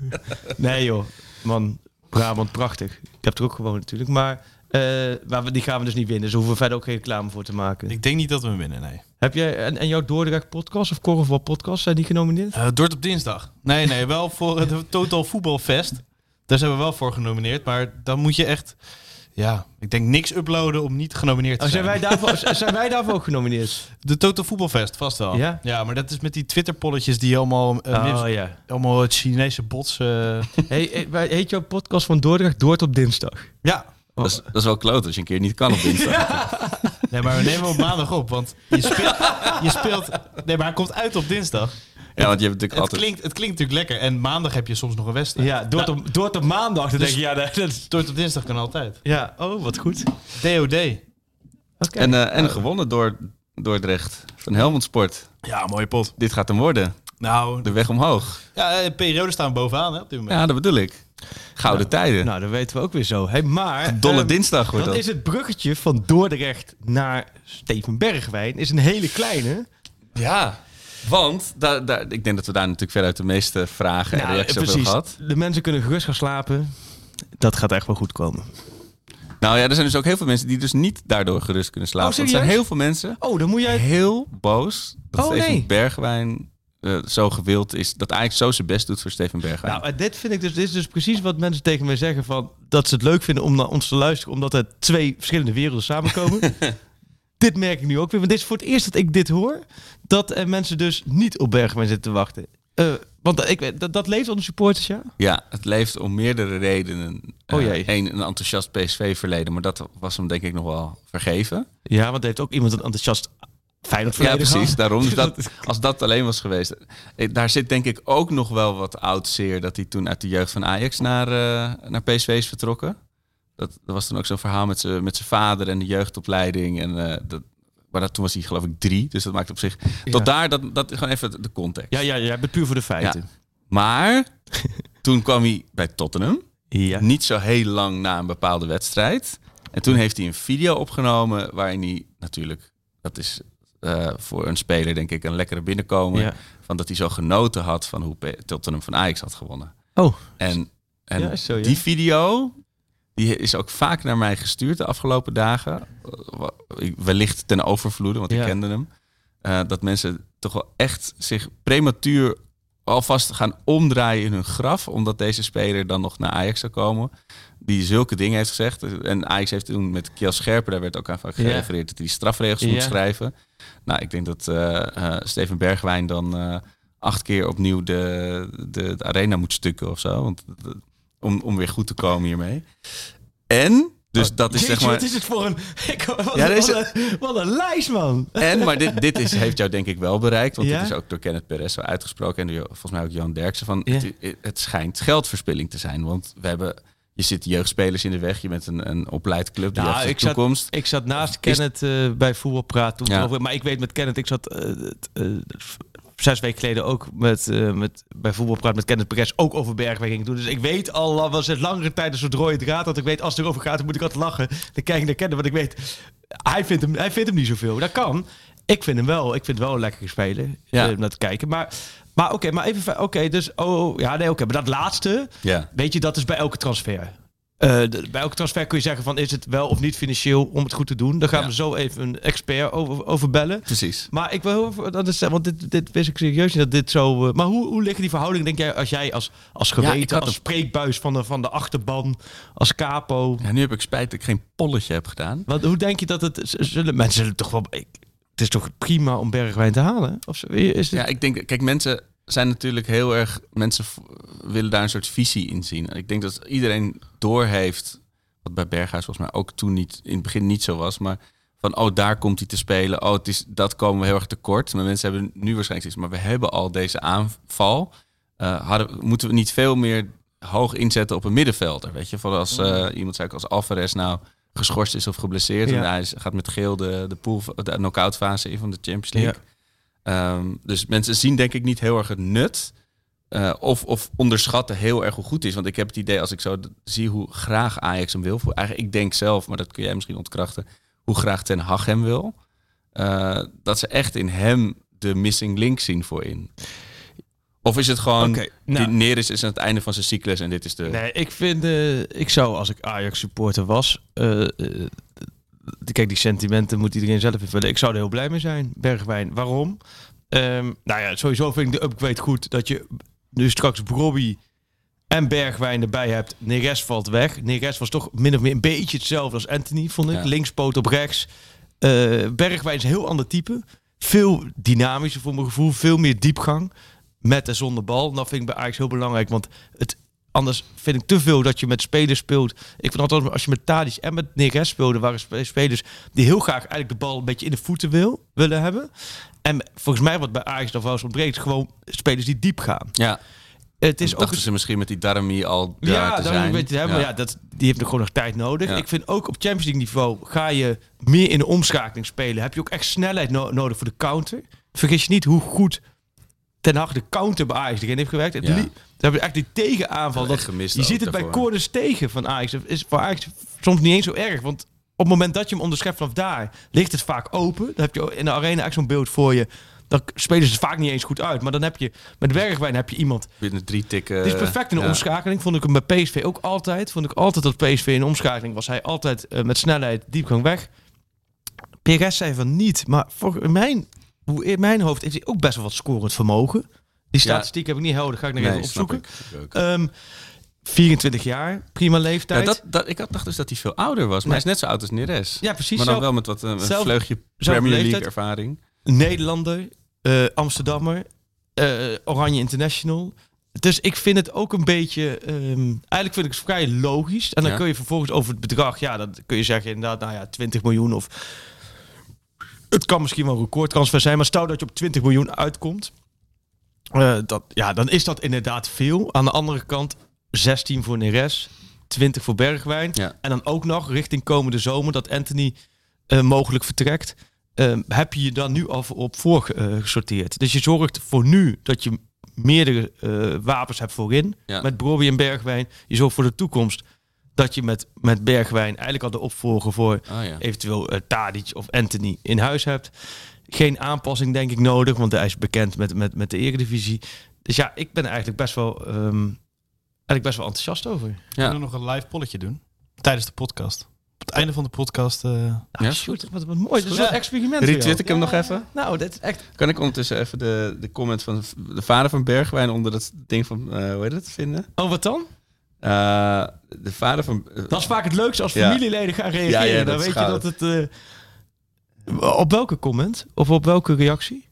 nee joh, man, Brabant, prachtig. Ik heb er ook gewoond natuurlijk, maar, maar we- die gaan we dus niet winnen. Dus hoeven we verder ook geen reclame voor te maken. Ik denk niet dat we hem winnen, nee. Heb jij, en, en jouw Dordrecht podcast of Korfbal podcast, zijn die genomineerd? Uh, op dinsdag. Nee, nee, wel voor het <laughs> Total Voetbalfest. Daar zijn we wel voor genomineerd. Maar dan moet je echt, ja, ik denk niks uploaden om niet genomineerd te Oh, zijn. zijn, wij daarvoor, zijn wij daarvoor ook genomineerd? De Total Voetbalfest, vast wel. Ja? Ja, maar dat is met die Twitter-polletjes die allemaal, eh, oh ja. allemaal het Chinese bots... eh, Hey, eh, heet jouw podcast van Dordrecht Doord op dinsdag? ja, Dat, is, dat is wel kloot als je een keer niet kan op dinsdag. <laughs> Nee, maar we nemen hem op maandag op, want je speelt, je speelt... Nee, maar hij komt uit op dinsdag. Ja, want je hebt natuurlijk Het altijd... klinkt, het klinkt natuurlijk lekker. En maandag heb je soms nog een wedstrijd. Ja, Doord Nou, op, Doord op maandag. Dan Dus- denk je, ja, dat dat is... Door op dinsdag kan altijd. Ja, oh, wat goed. DOD. Oké. En, eh, en gewonnen door Dordrecht van Helmond Sport. Ja, mooie pot. Dit gaat hem worden. Nou, De weg omhoog. ja, de periode staan we bovenaan hè, op dit moment. Ja, dat bedoel ik. Gouden tijden. Nou, dat weten we ook weer zo. Hey, maar... Dolle ehm, dinsdag wordt Dan dat. is het bruggetje van Dordrecht naar Steven Bergwijn is een hele kleine. Ja, want daar, daar, ik denk dat we daar natuurlijk veruit de meeste vragen en Nou, reacties over hebben gehad. De mensen kunnen gerust gaan slapen. Dat gaat echt wel goed komen. Nou ja, er zijn dus ook heel veel mensen die dus niet daardoor gerust kunnen slapen. Oh, er zijn heel veel mensen Oh, dan moet jij... heel boos dat Oh, Steven nee. Bergwijn eh, zo gewild is. Dat eigenlijk zo zijn best doet voor Steven Bergwijn. Nou, dit vind ik dus, dit is dus precies wat mensen tegen mij zeggen van dat ze het leuk vinden om naar ons te luisteren, omdat er twee verschillende werelden samenkomen. <laughs> dit merk ik nu ook weer, want dit is voor het eerst dat ik dit hoor, dat er mensen dus niet op Bergwijn zitten te wachten. Eh, want ik weet, dat, dat leeft onder supporters, ja? Ja, het leeft om meerdere redenen. Oh Eh, jee. Eén, een enthousiast PSV-verleden, maar dat was hem denk ik nog wel vergeven. Ja, want heeft ook iemand een enthousiast Feyenoord Ja, precies. Daarom, Dus <laughs> dat, als dat alleen was geweest. Daar zit denk ik ook nog wel wat oud zeer dat hij toen uit de jeugd van Ajax naar, eh, naar PSV is vertrokken. Dat, dat was toen ook zo'n verhaal met zijn met zijn vader en de jeugdopleiding. En, eh, dat, maar dat, toen was hij geloof ik drie, dus dat maakt op zich... Tot daar, dat, dat is gewoon even de context. Ja, ja, jij bent puur voor de feiten. Maar <laughs> toen kwam hij bij Tottenham. Ja. Niet zo heel lang na een bepaalde wedstrijd. En toen heeft hij een video opgenomen waarin hij natuurlijk, dat is eh, voor een speler denk ik een lekkere binnenkomen, Ja. van dat hij zo genoten had van hoe Tottenham van Ajax had gewonnen. Oh, En, en Ja, is zo, ja. die video, die is ook vaak naar mij gestuurd de afgelopen dagen. Eh, Wellicht ten overvloede, want ik kende hem. Eh, dat mensen toch wel echt zich prematuur alvast gaan omdraaien in hun graf. Omdat deze speler dan nog naar Ajax zou komen. Die zulke dingen heeft gezegd. En Ajax heeft toen met Kiel Scherper, daar werd ook aan van gerefereerd, dat hij die strafregels moet schrijven. Nou, ik denk dat eh, eh, Steven Bergwijn dan eh, acht keer opnieuw de, de, de arena moet stukken of zo. Want, om, om weer goed te komen hiermee. En, dus dat is Oh, Jeetje, zeg maar... wat is het voor een... <laughs> Ik, wat, Ja, wat een, wat een lijst, man. En, maar dit, dit is, heeft jou denk ik wel bereikt. Want Ja? dit is ook door Kenneth Perez zo uitgesproken. En door, volgens mij ook Johan Derksen. Van, Ja. het, het schijnt geldverspilling te zijn. Want we hebben... Je zit jeugdspelers in de weg. Je bent een, een opleidclub die Nou, ik zat- toekomst. Ik zat naast Kenneth eh, bij voetbalpraat toen. Ja. over- maar ik weet met Kenneth, ik zat eh, het, eh, zes weken geleden ook met, met, bij voetbalpraat met Kenneth Perez ook over Bergwijn ging doen. Dus ik weet al, was het langere tijd een soort rode draad. Dat ik weet, als het erover gaat, dan moet ik altijd lachen. Dan kijk ik naar Kenneth, want ik weet, hij vindt hem, hij vindt hem niet zoveel. Dat kan. Ik vind hem wel, ik vind het wel een lekkere speler Ja. om naar te kijken. Maar, maar oké, maar even, oké, dus, oh, ja, nee, oké. maar dat laatste, Ja. Weet je, dat is bij elke transfer. Eh, de- bij elke transfer kun je zeggen van is het wel of niet financieel om het goed te doen. Daar gaan Ja. we zo even een expert over, over bellen. Precies. Maar ik wil heel even, dat is, want dit, dit wist ik serieus niet dat dit zo. eh, maar hoe, hoe liggen die verhoudingen, denk jij, als jij als, als geweten, als spreekbuis van de, van de achterban, als capo. Ja, nu heb ik spijt dat ik geen polletje heb gedaan. Wat, hoe denk je dat het. Zullen, mensen zullen toch wel. Ik, het is toch prima om Bergwijn te halen? Of zo, is het, Ja, ik denk, kijk, mensen zijn natuurlijk heel erg, mensen willen daar een soort visie in zien. En ik denk dat iedereen doorheeft, wat bij Berghuis volgens mij ook toen niet, in het begin niet zo was, maar van, oh, daar komt hij te spelen. Oh, het is, dat komen we heel erg tekort. Maar mensen hebben nu waarschijnlijk zoiets, maar we hebben al deze aanval. Eh, hadden, moeten we niet veel meer hoog inzetten op een middenvelder? Weet je, van als eh, iemand zei ook als Alvarez nou geschorst is of geblesseerd. Ja. En hij is- gaat met geel de, de, pool, de knock-out fase in van de Champions League. Ehm, dus mensen zien denk ik niet heel erg het nut. eh, of, of onderschatten heel erg hoe goed het is. Want ik heb het idee, als ik zo zie hoe graag Ajax hem wil. voor- Eigenlijk, ik denk zelf, maar dat kun jij misschien ontkrachten. Hoe graag Ten Hag hem wil. eh, dat ze echt in hem de missing link zien voorin. Of is het gewoon, Oké, nou. die Neres is aan het einde van zijn cyclus en dit is de... Nee, ik vind, eh, ik zou als ik Ajax supporter was, kijk die sentimenten moet iedereen zelf invullen. Ik zou er heel blij mee zijn, Bergwijn. Waarom? Ehm, nou ja, sowieso vind ik de upgrade goed dat je nu straks Brobby en Bergwijn erbij hebt. Neres valt weg. Neres was toch min of meer een beetje hetzelfde als Anthony, vond ik. Ja. Linkspoot op rechts. Eh, Bergwijn is een heel ander type. Veel dynamischer voor mijn gevoel. Veel meer diepgang. Met en zonder bal. Dat vind ik bij Ajax heel belangrijk. Want het, anders vind ik te veel dat je met spelers speelt. Ik vind altijd als je met Tadic en met Neres speelde... waren spe- spelers die heel graag eigenlijk de bal een beetje in de voeten wil, willen hebben. En volgens mij wat bij Ajax nog wel eens ontbreekt... is gewoon spelers die diep gaan. Ja, Het is ook dachten ze misschien met die Darami al daar ja, te zijn. weet je maar Ja. ja, dat, die heeft nog gewoon nog tijd nodig. Ja. Ik vind ook op Champions League niveau ga je meer in de omschakeling spelen. Heb je ook echt snelheid no- nodig voor de counter. Vergis je niet hoe goed Ten Hag de counter bij Ajax erin heeft gewerkt. Ja. li- Dan heb je echt die tegenaanval. Dat, gemist je ziet het bij corners tegen van Ajax. Dat is voor Ajax soms niet eens zo erg. Want op het moment dat je hem onderschept vanaf daar, ligt het vaak open. Dan heb je in de arena echt zo'n beeld voor je. Dan spelen ze het vaak niet eens goed uit. Maar dan heb je met Bergwijn heb je iemand Binnen drie tikken. het is perfect in de ja. omschakeling. Vond ik hem bij PSV ook altijd. Vond ik altijd dat PSV in de omschakeling was hij altijd eh, met snelheid diepgang weg. PRS zei van niet. Maar voor mijn, in mijn hoofd heeft hij ook best wel wat scorend vermogen. Die Ja. statistiek heb ik niet helder. Ga ik nog Nee, even opzoeken. ik. Ik ook. Ehm 24 jaar, prima leeftijd. Ja, dat, dat, ik had dacht dus dat hij veel ouder was. Maar hij is net zo oud als Neres. Ja, precies. maar dan wel met wat een, een zelf- vleugje Premier League ervaring. Nederlander, eh, Amsterdammer, eh, Oranje International. Dus ik vind het ook een beetje... ehm, eigenlijk vind ik het vrij logisch. En dan Ja. kun je vervolgens over het bedrag... Ja, dan kun je zeggen inderdaad, nou ja, 20 miljoen of... Het kan misschien wel een recordtransfer zijn. Maar stel dat je op 20 miljoen uitkomt. eh, dat, ja, dan is dat inderdaad veel. Aan de andere kant 16 voor Neres. 20 voor Bergwijn. Ja. En dan ook nog richting komende zomer dat Anthony eh, mogelijk vertrekt. Ehm, heb je je dan nu al op voor eh, gesorteerd. Dus je zorgt voor nu dat je meerdere eh, wapens hebt voorin. Ja. Met Broby en Bergwijn. Je zorgt voor de toekomst dat je met, met Bergwijn eigenlijk al de opvolger voor Oh ja. eventueel eh, Tadic of Anthony in huis hebt. Geen aanpassing denk ik nodig, want hij is bekend met, met, met de eredivisie. Dus ja, ik ben eigenlijk best wel, ehm, eigenlijk best wel enthousiast over. Ja. Kunnen we nog een live polletje doen? Tijdens de podcast. Op het einde van de podcast. eh, Nou, Ja, shoot, wat, wat mooi. Dat is Ja. een experiment. Retweet ik hem nog even? Nou, dat is echt... Kan ik ondertussen even de, de comment van de vader van Bergwijn onder dat ding van, eh, hoe heet het, vinden? Oh, wat dan? Eh, de vader van... eh, Dat is vaak het leukste als Ja. familieleden gaan reageren. Ja, ja, dan weet goud. je dat het... eh, op welke comment? Of op welke reactie?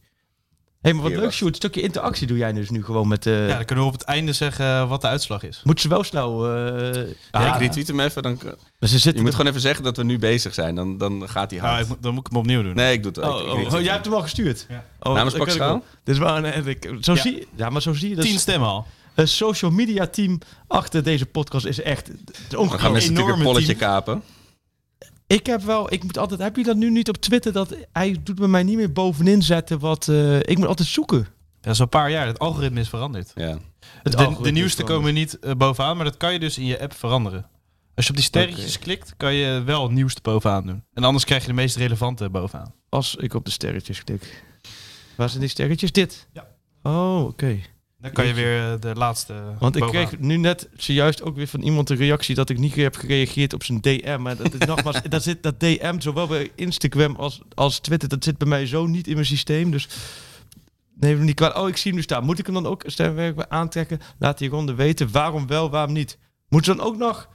Hé, maar wat Hier leuk, Sjoerd. Een stukje interactie doe jij dus nu gewoon met... eh ja, dan kunnen we op het einde zeggen wat de uitslag is. Moeten ze wel snel... eh ja, ik retweet hem even. Dan, maar ze zitten je moet gewoon even zeggen dat we nu bezig zijn. Dan, dan gaat hij hard. moet- dan moet ik hem opnieuw doen. Nee, ik doe het Oh. Ik oh, oh, jij hebt hem al gestuurd? Ja. Oh, Namens dat Pak. Dit is wel een, ik- zo Ja. zie Ja, maar zo zie je. Dat Tien is- stemmen al. Een social media team achter deze podcast is echt... Het gaan we ongelooflijk. mensen natuurlijk een enorme polletje team. kapen. Ik heb wel, ik moet altijd, heb je dat nu niet op Twitter? Dat hij doet bij mij niet meer bovenin zetten wat. eh, ik moet altijd zoeken. Dat is al een paar jaar. Het algoritme is veranderd. Ja. Het De, algoritme de nieuwste komen niet eh, bovenaan, maar dat kan je dus in je app veranderen. Als je op die sterretjes klikt, kan je wel het nieuwste bovenaan doen. En anders krijg je de meest relevante bovenaan. Als ik op de sterretjes klik. Waar zijn die sterretjes? Dit. Ja. Oh, oké. Dan kan je weer eh, de laatste Want ik bovenaan. kreeg nu net zojuist ook weer van iemand een reactie dat ik niet heb gereageerd op zijn DM. Maar dat is nogmaals, <laughs> dat zit dat DM zowel bij Instagram als, als Twitter. Dat zit bij mij zo niet in mijn systeem. Dus neem hem niet kwaad. Oh, ik zie hem nu staan. Moet ik hem dan ook stemwerk bij aantrekken? Laat die ronde weten waarom wel, waarom niet. Moeten ze dan ook nog?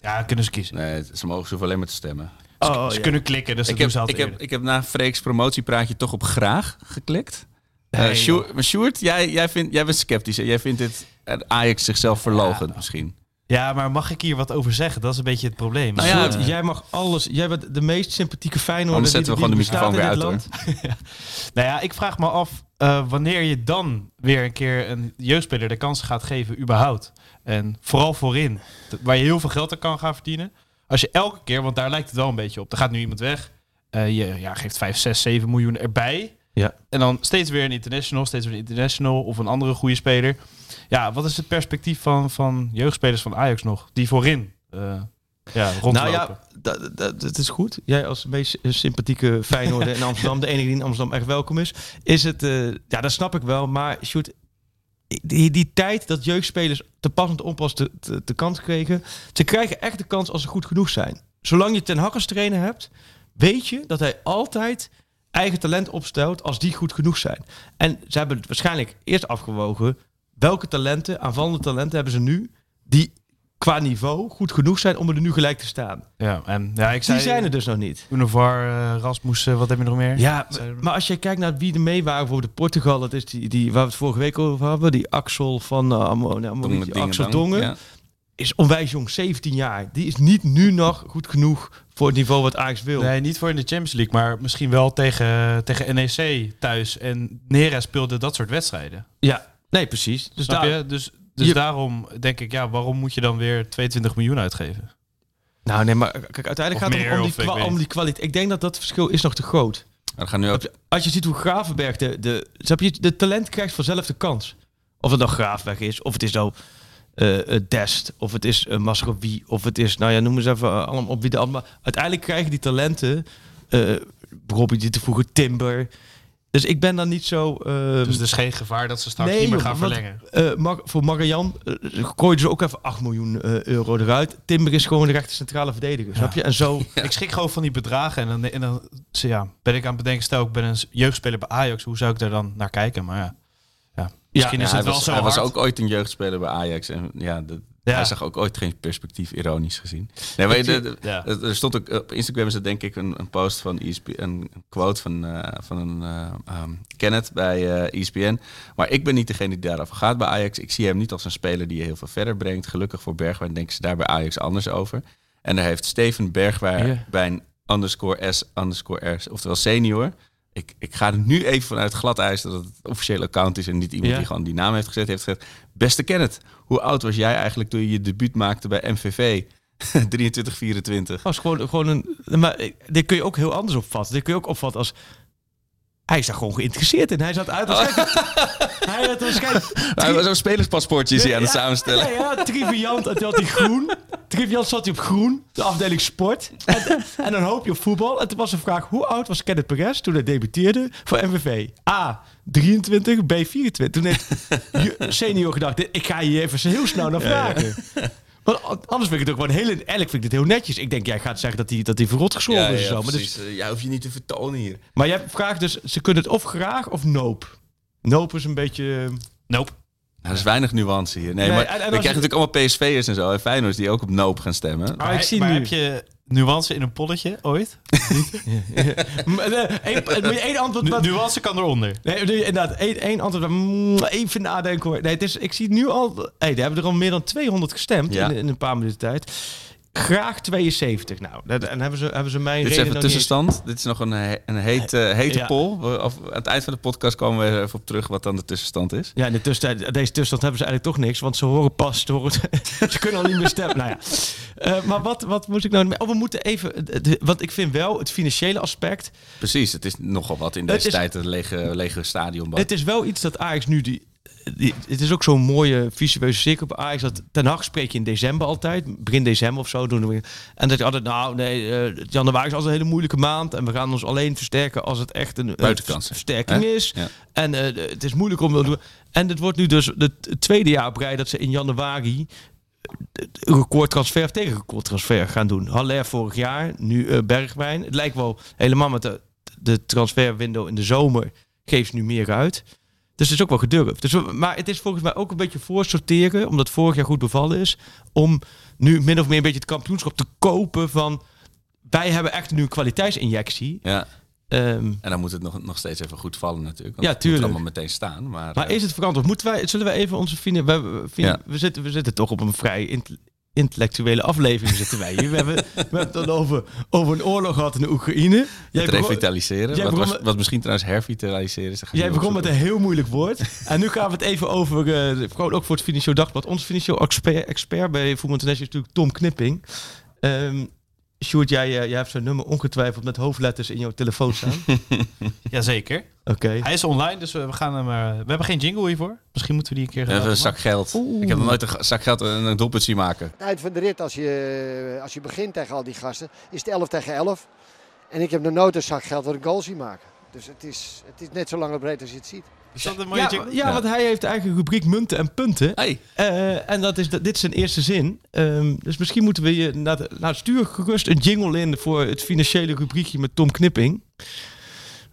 Ja, kunnen ze kiezen. Nee, ze mogen ze hoeven alleen maar te stemmen. Oh, ze ja. kunnen klikken, dus dat Ik heb, doen ze ik, heb, ik heb na Freek's promotiepraatje toch op graag geklikt. Eh Nee, Sjoerd, maar Sjoerd, jij, jij, vindt, jij bent sceptisch. hè? Jij vindt dit eh, Ajax zichzelf verlogend misschien. Ja, maar mag ik hier wat over zeggen? Dat is een beetje het probleem. Nou ja, Eh, Sjoerd, jij mag alles. Jij bent de meest sympathieke Feyenoorder Anders die, zetten we die gewoon de microfoon in weer uit land. <laughs> hoor. Nou ja, ik vraag me af wanneer je dan weer een keer een jeugdspeler de kans gaat geven, überhaupt. En vooral voorin, waar je heel veel geld aan kan gaan verdienen. Als je elke keer, want daar lijkt het wel een beetje op, er gaat nu iemand weg. je ja, geeft 5, 6, 7 miljoen erbij. Ja. En dan steeds weer een international, steeds weer een international of een andere goede speler. Ja, wat is het perspectief van, van jeugdspelers van Ajax nog? Die voorin eh ja, rondlopen. Nou ja, dat, dat, dat is goed. Jij als meest sympathieke Feyenoorder in <laughs> Amsterdam, de enige die in Amsterdam echt welkom is, is het. eh, ja, dat snap ik wel. Maar shoot, die, die tijd dat jeugdspelers te pas en te onpas de, de, de kans kregen, ze krijgen echt de kans als ze goed genoeg zijn. Zolang je Ten Hag als trainer hebt, weet je dat hij altijd eigen talent opstelt als die goed genoeg zijn. En ze hebben het waarschijnlijk eerst afgewogen welke talenten, aanvallende talenten hebben ze nu die qua niveau goed genoeg zijn om er nu gelijk te staan. ja, en ja, ik zei... Die zijn er dus nog niet. Univar, eh, Rasmus, eh, wat heb je nog meer? Ja, er- maar als je kijkt naar wie er mee waren, bijvoorbeeld Portugal, dat is die, die waar we het vorige week over hadden, die Axel van uh, Amo, nee, Amo- Dongen, die Axel. Dongen, Ja. is onwijs jong, 17 jaar. Die is niet nu nog goed genoeg voor het niveau wat Ajax wil. Nee, niet voor in de Champions League, maar misschien wel tegen, tegen NEC thuis. En Nera speelde dat soort wedstrijden. Ja, Nee, precies. Dus Snap daar, je? Dus, dus Je- daarom denk ik, ja, waarom moet je dan weer 22 miljoen uitgeven? Nou, nee, maar kijk, uiteindelijk Of gaat het om, die, kwa- om die kwaliteit. Ik denk dat dat verschil is nog te groot. We gaan nu ook... Als je ziet hoe Gravenberg de, de, snap je, de talent krijgt vanzelf de kans. Of het nou Gravenberg is, of het is nou Dest, of het is uh, Masrowi, of het is, nou ja, noem eens even eh, allemaal op wie de allemaal. Uiteindelijk krijgen die talenten, eh Robbie die te vroeger Timber. Dus ik ben dan niet zo. eh, Dus er is geen gevaar dat ze straks Nee, niet meer joh, gaan want- verlengen. eh, Mar- voor Marian uh, gooiden ze ook even 8 miljoen eh, euro eruit. Timber is gewoon de rechter centrale verdediger, snap je? En zo. <laughs> Ik schrik gewoon van die bedragen en dan, en dan ja, ben ik aan het bedenken, stel ik ben een jeugdspeler bij Ajax, hoe zou ik daar dan naar kijken? Maar ja misschien Ja, is hij het wel was, zo hij was ook ooit een jeugdspeler bij Ajax. En ja, de- Ja. hij zag ook ooit geen perspectief, ironisch gezien. Nee, maar de- de- Ja. er stond ook op Instagram is er denk ik een, een post van ESPN, een quote van, eh, van een um, Kenneth bij eh, ESPN. Maar ik ben niet degene die daarover gaat bij Ajax. Ik zie hem niet als een speler die je heel veel verder brengt. Gelukkig voor Bergwijn denken ze daar bij Ajax anders over. En daar heeft Steven Bergwijn bij een underscore S underscore R, oftewel senior. Ik, ik ga er nu even vanuit glad ijs dat het officiële account is en niet iemand Ja. die gewoon die naam heeft gezet. Heeft gezegd, beste Kenneth, hoe oud was jij eigenlijk toen je je debuut maakte bij MVV? 23, 24. Als gewoon, gewoon een. Maar eh, dit kun je ook heel anders opvatten. Dit kun je ook opvatten als. Hij is daar gewoon geïnteresseerd in. Hij zat uit. <laughs> hij had waarschijnlijk. Hij was zo'n spelerspaspoortje is hij aan het Ja, samenstellen. Ja, ja, triviant. En toen had hij groen. Triviant zat hij op groen, de afdeling sport. En, en dan hoop je op voetbal. En toen was de vraag: hoe oud was Kenneth Perez toen hij debuteerde voor MVV? A. 23, B. 24. Toen heeft <laughs> senior gedacht: ik ga hier even heel snel naar vragen. <laughs> Want anders vind ik het ook gewoon heel... Eigenlijk vind ik dit heel netjes. Ik denk, jij gaat zeggen dat hij, dat hij verrot gescholden is. en zo, maar, dus. Jij hoeft je niet te vertonen hier. maar jij vraagt dus, ze kunnen het of graag of noop. Noop is een beetje... Nope. Er is weinig nuance hier. Nee, Nee, maar en- en krijgen je- natuurlijk allemaal PSV'ers en zo. En Feyenoord die ook op Noop gaan stemmen. Maar ik zie maar nu... heb je nuance in een polletje ooit? <laughs> Maar, eh, eh, moet je één antwoord... Wat- nuance kan eronder. Nee, nee, inderdaad, één, antwoord. Mm, Even nadenken hoor. Nee, het is, ik zie nu al... Hey, er hebben er al meer dan 200 gestemd Ja. in, in een paar minuten tijd. Graag 72. Nou, dat- en hebben ze, hebben ze mijn Dit is even eens- tussenstand. Dit is nog een, he- een heet, eh, hete Ja. poll. We- Of, aan het eind van de podcast komen we even op terug wat dan de tussenstand is. Ja, in de tussentijd, deze tussenstand hebben ze eigenlijk toch niks, want ze horen pas, ze, horen, <laughs> ze kunnen al niet meer stemmen. Nou ja. Eh, maar wat, wat moet ik nou... Oh, we moeten even... de- Want ik vind wel het financiële aspect... Precies, het is nogal wat in deze tijd een lege, lege stadion. Het is wel iets dat Ajax nu... Die- het is ook zo'n mooie visueuze cirkel bij Ajax. Dat Ten Hag spreek je in december altijd. Begin december of zo. Doen we, en dat je altijd... Nou, nee, eh, januari is altijd een hele moeilijke maand. En we gaan ons alleen versterken als het echt een, versterking hè? is. Ja. En eh, het is moeilijk om te doen. En het wordt nu dus het tweede jaar op rij dat ze in januari een recordtransfer of tegen recordtransfer gaan doen. Haller vorig jaar, nu eh, Bergwijn. Het lijkt wel helemaal met de, de transferwindow in de zomer geeft nu meer uit. Dus het is ook wel gedurfd. Dus, maar het is volgens mij ook een beetje voorsorteren, omdat vorig jaar goed bevallen is, om nu min of meer een beetje het kampioenschap te kopen van wij hebben echt nu een kwaliteitsinjectie. Ja, Ehm, en dan moet het nog, nog steeds even goed vallen natuurlijk. Want Ja, het moet tuurlijk. allemaal meteen staan. Maar, Maar eh, is het verantwoord? Moeten wij, zullen we even onze vrienden... We, we, vrienden- Ja. we, zitten, we zitten toch op een vrij intellectuele aflevering zitten wij hier. We hebben, we hebben het dan over, over een oorlog gehad in de Oekraïne. Jij het begon, revitaliseren. jij Wat, begon was- wat misschien trouwens hervitaliseren is. jij begon met een heel moeilijk woord. En nu gaan we het even over... eh gewoon ook voor het Financieel Dagblad. Onze financieel expert, expert bij Voetbal International is natuurlijk Tom Knipping. Ehm Sjoerd, jij, eh, jij hebt zijn nummer ongetwijfeld met hoofdletters in jouw telefoon staan. <laughs> Jazeker. Oké. Hij is online, dus we we gaan hem... eh, we hebben geen jingle hiervoor. Misschien moeten we die een keer Even een zak geld. Ik heb nog nooit een zak geld en een doelpunt zien maken. Eind van de rit, als je, als je begint tegen al die gasten, is het 11 tegen 11. En ik heb nog nooit een zak geld wat een goal zien maken. Dus het is, het is net zo lang en breed als je het ziet. Is dat een mooie Ja, jingle? ja, want hij heeft eigen rubriek munten en punten. Hey, Eh, en dat is, dit is zijn eerste zin. Ehm, dus misschien moeten we je... Nou, nou, stuur gerust een jingle in voor het financiële rubriekje met Tom Knipping.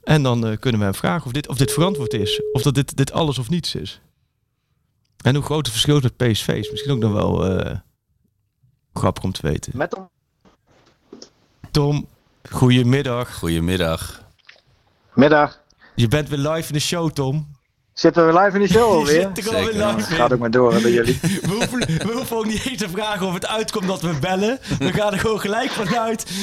En dan eh, kunnen we hem vragen of dit, of dit verantwoord is. Of dat dit, dit alles of niets is. En hoe groot het verschil is met PSV is misschien ook nog wel eh, grappig om te weten. Met hem. Tom, goedemiddag. goedemiddag. Middag. Je bent weer live in de show, Tom. Zitten we live in de show <laughs> alweer? zit er alweer Zeker. live in. Gaat ook maar door hè, bij jullie. <laughs> We hoeven, we hoeven ook niet eens te vragen of het uitkomt dat we bellen. We gaan er gewoon gelijk vanuit. <laughs>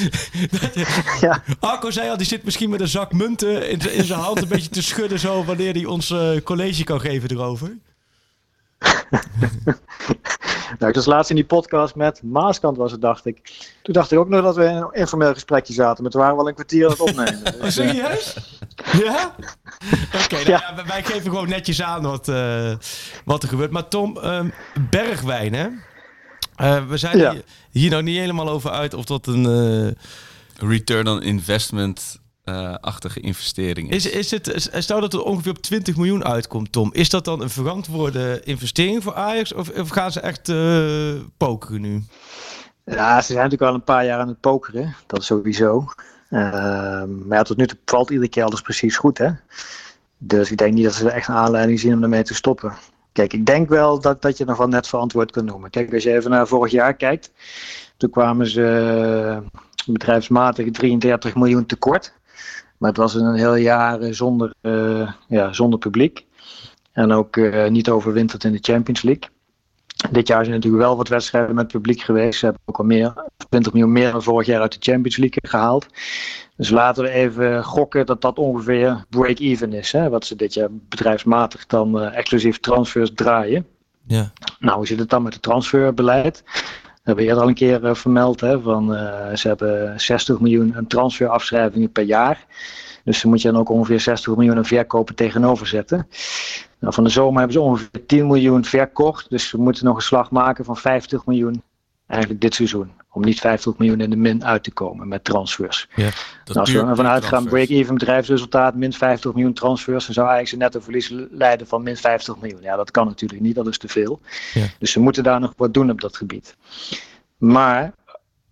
Ja. Arco zei al, die zit misschien met een zak munten in zijn hand een beetje te schudden zo wanneer hij ons eh, college kan geven erover. <laughs> nou, ik was laatst in die podcast met Maaskant was het, dacht ik. Toen dacht ik ook nog dat we in een informeel gesprekje zaten. Maar toen waren we al een kwartier aan het opnemen. <laughs> Oh, serieus? ja? Oké, nou ja, wij- wij geven gewoon netjes aan wat, eh, wat er gebeurt. Maar Tom, ehm, Bergwijn, hè? Eh, we zijn Ja. hier, hier nou niet helemaal over uit of dat een... eh, Return on investment eh, achtige investering is. is, is het, stel dat het ongeveer op 20 miljoen uitkomt, Tom. Is dat dan een verantwoorde investering voor Ajax? Of, of gaan ze echt eh pokeren nu? Ja, ze zijn natuurlijk al een paar jaar aan het pokeren. Dat is sowieso. Ehm, maar ja, tot nu toe valt iedere keer alles precies goed, hè. Dus ik denk niet dat ze er echt een aanleiding zien om ermee te stoppen. Kijk, ik denk wel dat, dat je nog wel net verantwoord kunt noemen. Kijk, als je even naar vorig jaar kijkt. Toen kwamen ze eh, bedrijfsmatig 33 miljoen tekort. Maar het was een heel jaar eh, zonder, eh, ja, zonder publiek. En ook eh, niet overwinterd in de Champions League. Dit jaar zijn natuurlijk wel wat wedstrijden met publiek geweest. Ze hebben ook al meer, 20 miljoen meer dan vorig jaar uit de Champions League gehaald. Dus laten we even gokken dat dat ongeveer break-even is. Hè, wat ze dit jaar bedrijfsmatig dan exclusief transfers draaien. Ja. Nou, hoe zit het dan met het transferbeleid? Hebben we eerder al een keer eh, vermeld. Hè, van, eh, ze hebben 60 miljoen aan transferafschrijvingen per jaar. Dus dan moet je dan ook ongeveer 60 miljoen aan verkopen tegenover zetten. Nou, van de zomer hebben ze ongeveer 10 miljoen verkocht. Dus we moeten nog een slag maken van 50 miljoen eigenlijk dit seizoen. Om niet 50 miljoen in de min uit te komen met transfers. Dat Nou, als we ervan uitgaan, break-even bedrijfsresultaat, min 50 miljoen transfers, dan zou eigenlijk een netto verlies leiden van min 50 miljoen. Ja, dat kan natuurlijk niet, dat is te veel. Ja. Dus ze moeten daar nog wat doen op dat gebied. Maar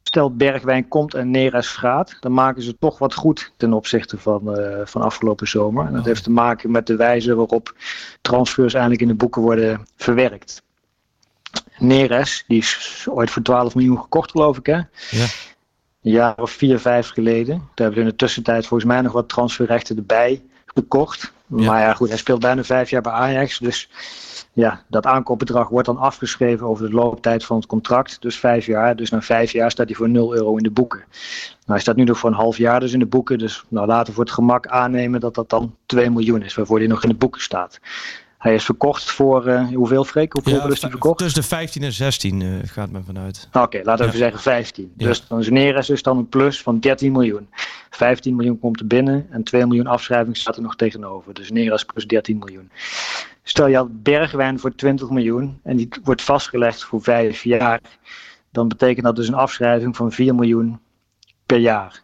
stel Bergwijn komt en Neres gaat, dan maken ze toch wat goed ten opzichte van, eh, van afgelopen zomer. En dat heeft te maken met de wijze waarop transfers eigenlijk in de boeken worden verwerkt. Neres, die is ooit voor 12 miljoen gekocht, geloof ik, hè? Ja. Een jaar of vier, vijf geleden. Daar hebben ze in de tussentijd volgens mij nog wat transferrechten erbij gekocht. Maar ja, goed, hij speelt bijna vijf jaar bij Ajax. Dus ja, dat aankoopbedrag wordt dan afgeschreven over de looptijd van het contract. Dus vijf jaar. Dus na vijf jaar staat hij voor 0 euro in de boeken. Nou, hij staat nu nog voor een half jaar dus in de boeken. Dus nou, laten we voor het gemak aannemen dat dat dan 2 miljoen is. Waarvoor hij nog in de boeken staat. Hij is verkocht voor, eh, hoeveel Freek? Hoeveel Ja, is hij verkocht? tussen de 15 en 16 eh, gaat men vanuit. Oké, laten we Ja. zeggen 15. Ja. Dus dan is Neres dus dan een plus van 13 miljoen. 15 miljoen komt er binnen en 2 miljoen afschrijving staat er nog tegenover. Dus Neres plus 13 miljoen. Stel je had Bergwijn voor 20 miljoen en die wordt vastgelegd voor 5 jaar. Dan betekent dat dus een afschrijving van 4 miljoen per jaar.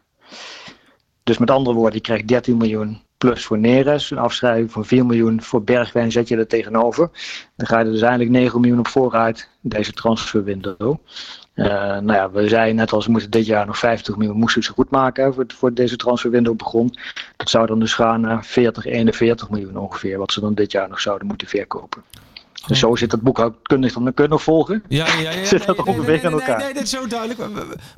Dus met andere woorden, je krijgt 13 miljoen plus voor Neres. Een afschrijving van 4 miljoen voor Bergwijn zet je er tegenover. Dan ga je er dus eigenlijk 9 miljoen op vooruit deze transferwindow. Eh, nou ja, we zeiden net al, ze moeten dit jaar nog 50 miljoen moesten ze goed maken voor, voor deze transferwindow begon. Dat zou dan dus gaan naar 40, 41 miljoen ongeveer, wat ze dan dit jaar nog zouden moeten verkopen. Dus zo zit dat boekhoudkundig dan kun je nog volgen. Ja, ja, ja. <laughs> Zit dat nee, ongeveer nee, nee, aan nee, elkaar? Nee, nee, dit is zo duidelijk.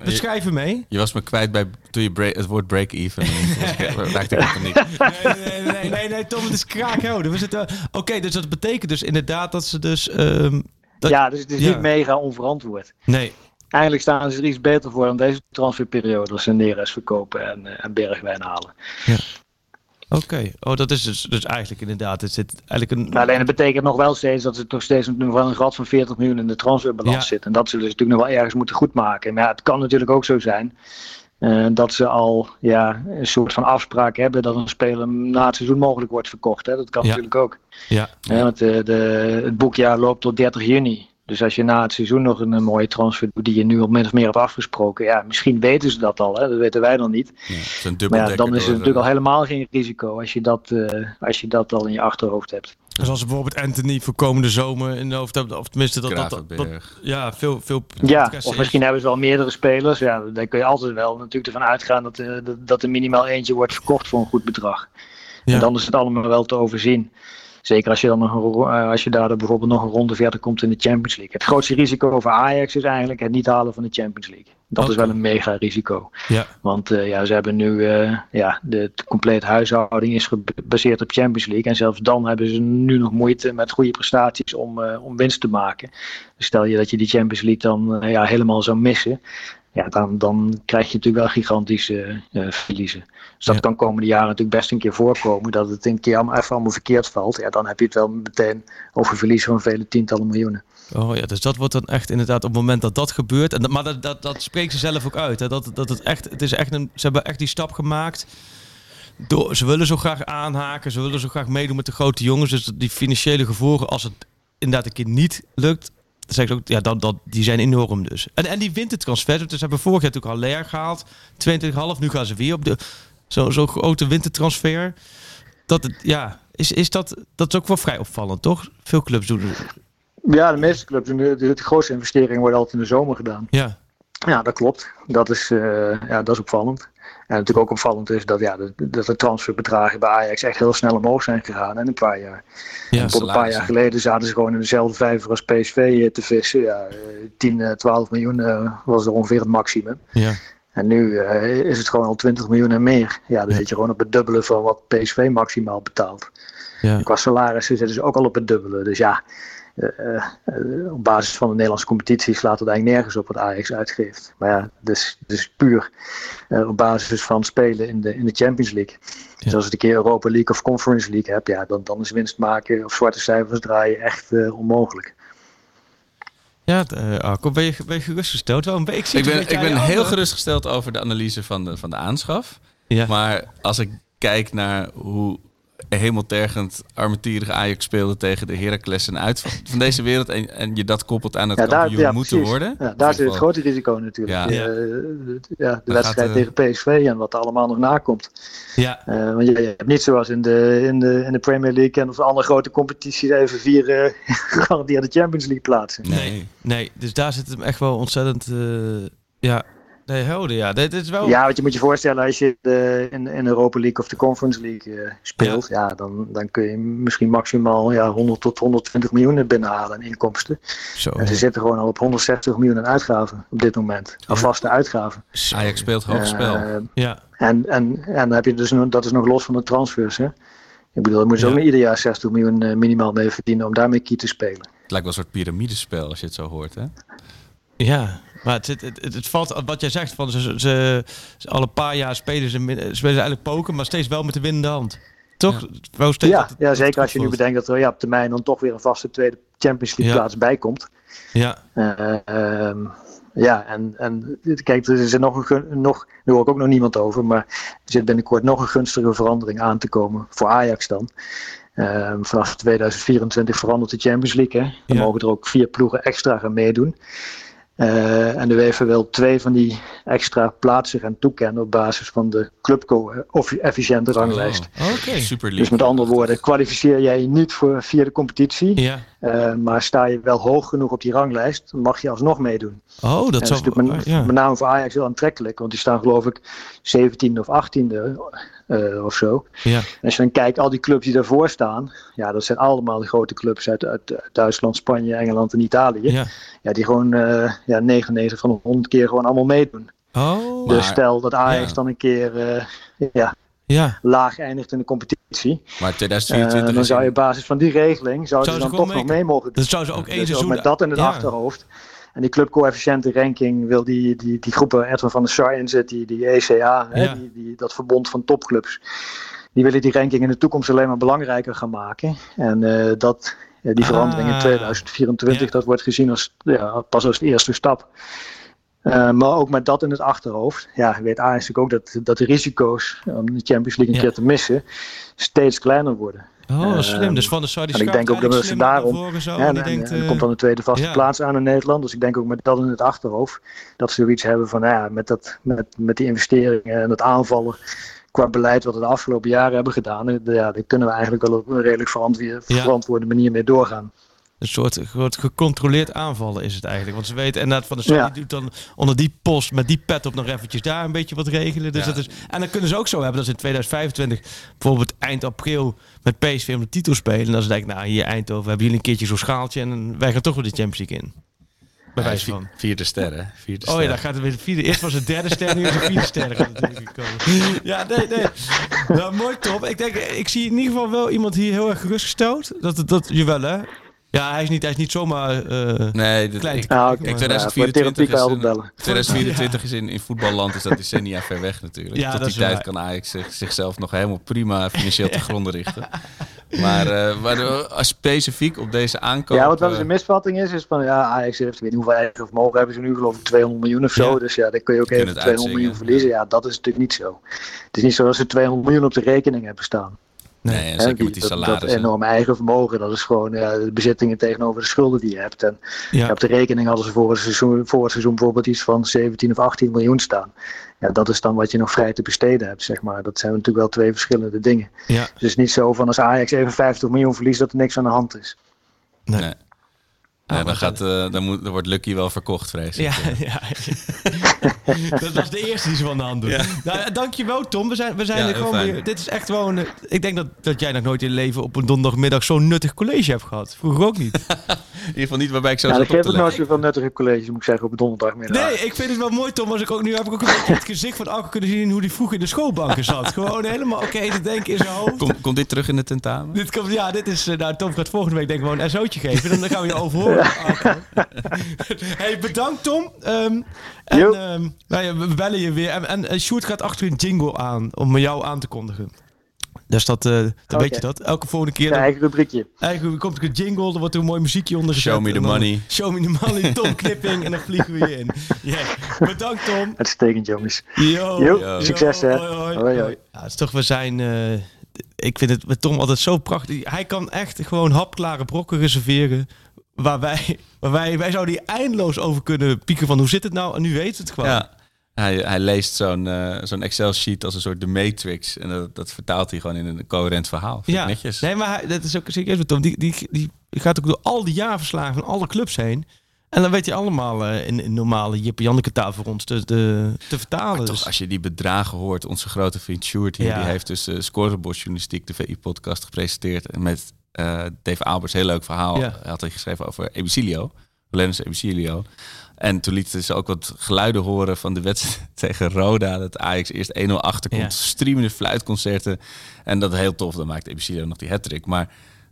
Beschrijf hem mee. Je was me kwijt bij toen je break- het woord break-even. <laughs> <laughs> raakte ik. Nee, nee, nee, nee, nee, nee, Tom, het is kraakhelder. We zitten... Oké, dus dat betekent dus inderdaad dat ze dus... ehm, dat- Ja, dus het is ja. niet mega onverantwoord. Nee. Eigenlijk staan ze er iets beter voor dan deze transferperiode als ze Neres verkopen en, eh, en Bergwijn halen. Oké. Oh, dat is dus, dus eigenlijk inderdaad... Het zit eigenlijk een... Maar alleen dat betekent nog wel steeds dat ze toch steeds nog wel een gat van 40 miljoen in de transferbalans Ja. zit. En dat zullen ze natuurlijk nog wel ergens moeten goedmaken. Maar ja, het kan natuurlijk ook zo zijn eh, dat ze al ja, een soort van afspraak hebben dat een speler na het seizoen mogelijk wordt verkocht. Hè? Dat kan Ja. natuurlijk ook. Ja. Hè, want de, de, het boekjaar loopt tot 30 juni. Dus als je na het seizoen nog een, mooie transfer doet die je nu al min of meer hebt afgesproken, ja, misschien weten ze dat al, hè? dat weten wij dan niet. Ja, het is een Maar ja, dan is het natuurlijk al eh, helemaal geen risico als je dat, eh, als je dat al in je achterhoofd hebt. Dus als bijvoorbeeld Anthony voor komende zomer in de hoofd hebben, of tenminste dat... dat, dat, ja, veel... veel Ja, of is- misschien hebben ze wel meerdere spelers. Ja, daar kun je altijd wel natuurlijk ervan uitgaan dat, eh, dat, dat er minimaal eentje wordt verkocht voor een goed bedrag. Ja. En dan is het allemaal wel te overzien. Zeker als je, dan nog eh, als je daar bijvoorbeeld nog een ronde verder komt in de Champions League. Het grootste risico voor Ajax is eigenlijk het niet halen van de Champions League. Dat is wel een mega risico. Ja. Want eh, ja, ze hebben nu, eh, ja, de, de complete huishouding is gebaseerd op Champions League. En zelfs dan hebben ze nu nog moeite met goede prestaties om, om winst te maken. Dus stel je dat je die Champions League dan ja, helemaal zou missen. Ja, dan, dan krijg je natuurlijk wel gigantische eh, verliezen. Dus dat Ja. kan komende jaren natuurlijk best een keer voorkomen. Dat het een keer allemaal, even allemaal verkeerd valt. Ja, dan heb je het wel meteen over verliezen van vele tientallen miljoenen. Oh ja, dus dat wordt dan echt inderdaad op het moment dat dat gebeurt. En dat, maar dat, dat, dat spreekt ze zelf ook uit. Hè? Dat, dat het echt, het is echt een, ze hebben echt die stap gemaakt. Door, ze willen zo graag aanhaken. Ze willen zo graag meedoen met de grote jongens. Dus die financiële gevolgen, als het inderdaad een keer niet lukt. Dan zeg ik ook, ja, dat, dat, die zijn enorm dus. En, en die wint het transfer. Dus ze hebben vorig jaar natuurlijk al leer gehaald. 22,5. Nu gaan ze weer op de zo'n zo grote wintertransfer. Dat het, ja, is, is dat, dat is ook wel vrij opvallend, toch? Veel clubs doen het. Ja, de meeste clubs, doen de, de, de grootste investeringen worden altijd in de zomer gedaan. Ja, Ja, dat klopt. Dat is, eh, ja, dat is opvallend. En natuurlijk ook opvallend is dat, ja, de, dat de transferbedragen bij Ajax echt heel snel omhoog zijn gegaan in een paar jaar. ja. Tot een paar jaar geleden zaten ze gewoon in dezelfde vijver als PSV eh, te vissen. Ja, eh, 10, eh, 12 miljoen eh, was er ongeveer het maximum. ja. En nu is het gewoon al 20 miljoen en meer. Ja, dan Ja. zit je gewoon op het dubbele van wat PSV maximaal betaalt. ja. Qua salarissen zitten ze ook al op het dubbele. Dus ja, op basis van de Nederlandse competitie slaat het eigenlijk nergens op wat Ajax uitgeeft. Maar ja, dus, dus puur eh, op basis van spelen in de, in de Champions League. Dus als het een keer Europa League of Conference League hebt, ja, dan, dan is winst maken of zwarte cijfers draaien echt eh, onmogelijk. Ja, eh Arco, ben je, ben je gerustgesteld? Wel ik zie Ik ben, ik ben heel gerustgesteld over de analyse van de, van de aanschaf. Ja. Maar als ik kijk naar hoe hemeltergend armetierig Ajax speelde tegen de Heracles en uit van, van deze wereld en, en je dat koppelt aan het Ja, daar, kampioen ja, moeten precies. worden. Ja, daar zit het grote risico natuurlijk. Ja. Ja, Ja. de, de wedstrijd gaat, eh, tegen PSV en wat er allemaal nog nakomt. Ja, Eh, want je, je hebt niet zoals in de, in, de, in de Premier League en of andere grote competities even vier eh, <laughs> gegarandeerde Champions League plaatsen. Nee. nee, dus daar zit hem echt wel ontzettend... eh, ja, nee, helder, ja. Dit, is wel... Ja, want je moet je voorstellen als je de, in, in de Europa League of de Conference League eh, speelt, ja. dan, dan kun je misschien maximaal ja, 100 tot 120 miljoen binnenhalen aan inkomsten. Zo. En ze zitten gewoon al op 160 miljoen aan uitgaven op dit moment. Aan vaste uitgaven. Ajax speelt hoog spel. Eh, Ja, En, en, en dan heb je dus nog, dat is nog los van de transfers. Hè? Ik bedoel, daar moeten ze Ja. ook ieder jaar 60 miljoen eh, minimaal mee verdienen om daarmee key te spelen. Het lijkt wel een soort piramidespel als je het zo hoort. Hè? ja. Maar het, het, het, het valt, wat jij zegt, van ze, ze, ze, ze- al een paar jaar spelen ze, spelen ze eigenlijk poker, maar steeds wel met de winnende hand. Toch? Wel steeds Ja, ja, zeker als je nu bedenkt dat er ja, op termijn dan toch weer een vaste tweede Champions League Ja. plaats bij komt. Ja, Eh, ehm, ja, en, en kijk, er is er nog een, nog, daar hoor ik ook nog niemand over, maar er zit binnenkort nog een gunstige verandering aan te komen voor Ajax dan. Ehm, vanaf 2024 verandert de Champions League. Hè. Dan Ja. mogen er ook vier ploegen extra gaan meedoen. Eh, en de UEFA wil twee van die extra plaatsen gaan toekennen op basis van de clubco-efficiënte ranglijst. Oh, oké. Super Dus met andere woorden, kwalificeer jij je niet voor via de competitie, Ja. Eh, maar sta je wel hoog genoeg op die ranglijst, dan mag je alsnog meedoen. Oh, dat Dat is zou... natuurlijk met, ja. met name voor Ajax heel aantrekkelijk, want die staan geloof ik 17e of 18e eh, of zo. Ja. En als je dan kijkt, al die clubs die daarvoor staan, ja, dat zijn allemaal de grote clubs uit, uit, uit Duitsland, Spanje, Engeland en Italië. Ja, Ja. die gewoon eh ja, 99 van de 100 keer gewoon allemaal meedoen. Oh, Maar- dus stel dat Ajax ja. dan een keer eh, ja, ja. laag eindigt in de competitie, Maar eh, 2024 dan is zou je op basis van die regeling zou Zou ze dan toch nog mee- mogen doen. Dat zou ze ook één Dus seizoen... met dat in het Ja. achterhoofd. En die clubcoëfficiënte ranking wil die, die, die groepen Edwin van der Sar inzet, die, die ECA, hè, die, die, dat verbond van topclubs. Die willen die ranking in de toekomst alleen maar belangrijker gaan maken. En eh, dat, eh, die verandering in Ah. 2024, Ja. dat wordt gezien als, ja, pas als de eerste stap. Eh, maar ook met dat in het achterhoofd. Ja, weet Ajax natuurlijk ook dat, dat de risico's om de Champions League een Ja. keer te missen steeds kleiner worden. Oh, slim. Ehm, Dus Van de Saudi en ik denk ook dat ze daarom- Zo, Ja, en en, die en- denkt, en eh, komt dan een tweede vaste ja. plaats aan in Nederland. Dus ik denk ook met dat in het achterhoofd. Dat ze zoiets hebben van, nou ja, met, dat, met, met die investeringen en het aanvallen qua beleid wat we de afgelopen jaren hebben gedaan. eh, Ja, daar kunnen we eigenlijk wel op een redelijk verantwoorde manier mee doorgaan. Een soort, soort gecontroleerd aanvallen is het eigenlijk. Want ze weten inderdaad van de Ja. doet dan onder die post met die pet op nog eventjes daar een beetje wat regelen. Dus Ja. dat is, en dan kunnen ze ook zo hebben dat ze in 2025 bijvoorbeeld eind april met PSV om de titel spelen. En dan ze denken, nou hier Eindhoven hebben jullie een keertje zo'n schaaltje en wij gaan toch weer de Champions League in. Bij wijze van. Vierde sterren. Vierde Oh ja, dan gaat het weer de vierde. Eerst was het derde ster, nu is het vierde ster. Ja, nee, nee. Nou, mooi top. Ik denk, ik zie in ieder geval wel iemand hier heel erg gerustgesteld. Dat, dat, dat jawel hè. Ja, hij is niet, hij is niet zomaar... eh, Nee, Klein ik, te Nou, ik, oké. 2024 Ja, voor is, bellen. 2024 <laughs> is in, in voetballand is dat decennia ver weg natuurlijk. Ja, Tot dat die tijd waar. kan Ajax zich, zichzelf nog helemaal prima financieel te <laughs> gronden richten. Maar eh, als specifiek op deze aankoop... Ja, wat wel eens eh, een misvatting is, is van ja, Ajax heeft, ik weet niet hoeveel eigen vermogen hebben ze nu, geloof ik 200 miljoen of zo. Ja. Dus ja, dan kun je ook even het 200 miljoen verliezen. Ja, dat is natuurlijk niet zo. Het is niet zo dat ze 200 miljoen op de rekening hebben staan. Nee, en zeker met die dat, dat salarissen. enorme eigen vermogen, dat is gewoon ja, de bezittingen tegenover de schulden die je hebt. En ja. op de rekening hadden ze voor het, seizoen, voor het seizoen bijvoorbeeld iets van 17 of 18 miljoen staan. Ja, dat is dan wat je nog vrij te besteden hebt, zeg maar. Dat zijn natuurlijk wel twee verschillende dingen. Ja. Dus het is niet zo van als Ajax even 50 miljoen verliest dat er niks aan de hand is. Nee. Nee. Ja, dan, gaat, eh, dan, moet, dan wordt Lucky wel verkocht, vrees ik. Ja, <laughs> ja. <laughs> dat was de eerste die ze van de hand doen. Nou, dankjewel Tom. We zijn, we zijn Ja, er gewoon fijn. weer. Dit is echt gewoon... eh, ik denk dat, dat jij nog nooit in je leven op een donderdagmiddag zo'n nuttig college hebt gehad. Vroeger ook niet. <laughs> In ieder geval niet waarbij ik zo Ja, zat ik te ook nooit zoveel nuttige colleges, moet ik zeggen, op donderdagmiddag. Nee, ik vind het wel mooi Tom. Als ik ook, nu heb ik ook een beetje het gezicht van Arco kunnen zien hoe die vroeger in de schoolbanken zat. <laughs> Gewoon helemaal oké te denken in zijn hoofd. Komt komt dit terug in de tentamen? Dit komt, ja, dit is. eh, Nou, Tom gaat volgende week denk ik gewoon een SO'tje geven. En dan gaan we je overhoren. Arco. hey, bedankt Tom. Ehm, en ehm, nou ja, we bellen je weer. En, en, en Sjoerd gaat achter een jingle aan om jou aan te kondigen. Dus dat, eh dan weet je dat. Elke volgende keer. Dan, eigen rubriekje. eigenlijk komt er een jingle, er wordt er een mooi muziekje onder gezet. Show me the money. Show me the money, <laughs> Tom Knipping. en dan vliegen we je in. Yeah. Bedankt Tom. Uitstekend, jongens. Yo. Succes hè. Hoi, hoi. Hoi, hoi. Ja, het is toch, we zijn. eh, ik vind het met Tom altijd zo prachtig. Hij kan echt gewoon hapklare brokken reserveren. Waar wij, waar wij, wij zouden hier eindeloos over kunnen pieken van hoe zit het nou? En nu weet het gewoon. Ja. Hij, hij leest zo'n eh, zo'n Excel-sheet als een soort de Matrix. En dat, dat vertaalt hij gewoon in een coherent verhaal. Vind ik netjes. Nee, maar hij, dat is ook serieus met Tom. Die, die, die gaat ook door al die jaarverslagen van alle clubs heen. En dan weet hij allemaal eh, in, in normale Jip Janneke taal voor ons te, te, te vertalen. Toch, Dus- als je die bedragen hoort, onze grote vriend Sjoerd hier, Ja. die heeft dus uh, Scorebordjournalistiek, de VI-podcast, gepresenteerd. En met eh, Dave Alberts, heel leuk verhaal, Ja. had hij geschreven over Ebicilio, Lennis Ebicilio. En toen lieten ze ook wat geluiden horen van de wedstrijd <laughs> tegen Roda. Dat Ajax eerst 1-0 achterkomt, Ja. streamende fluitconcerten. En dat heel tof, dan maakt Ebicilio nog die hat Maar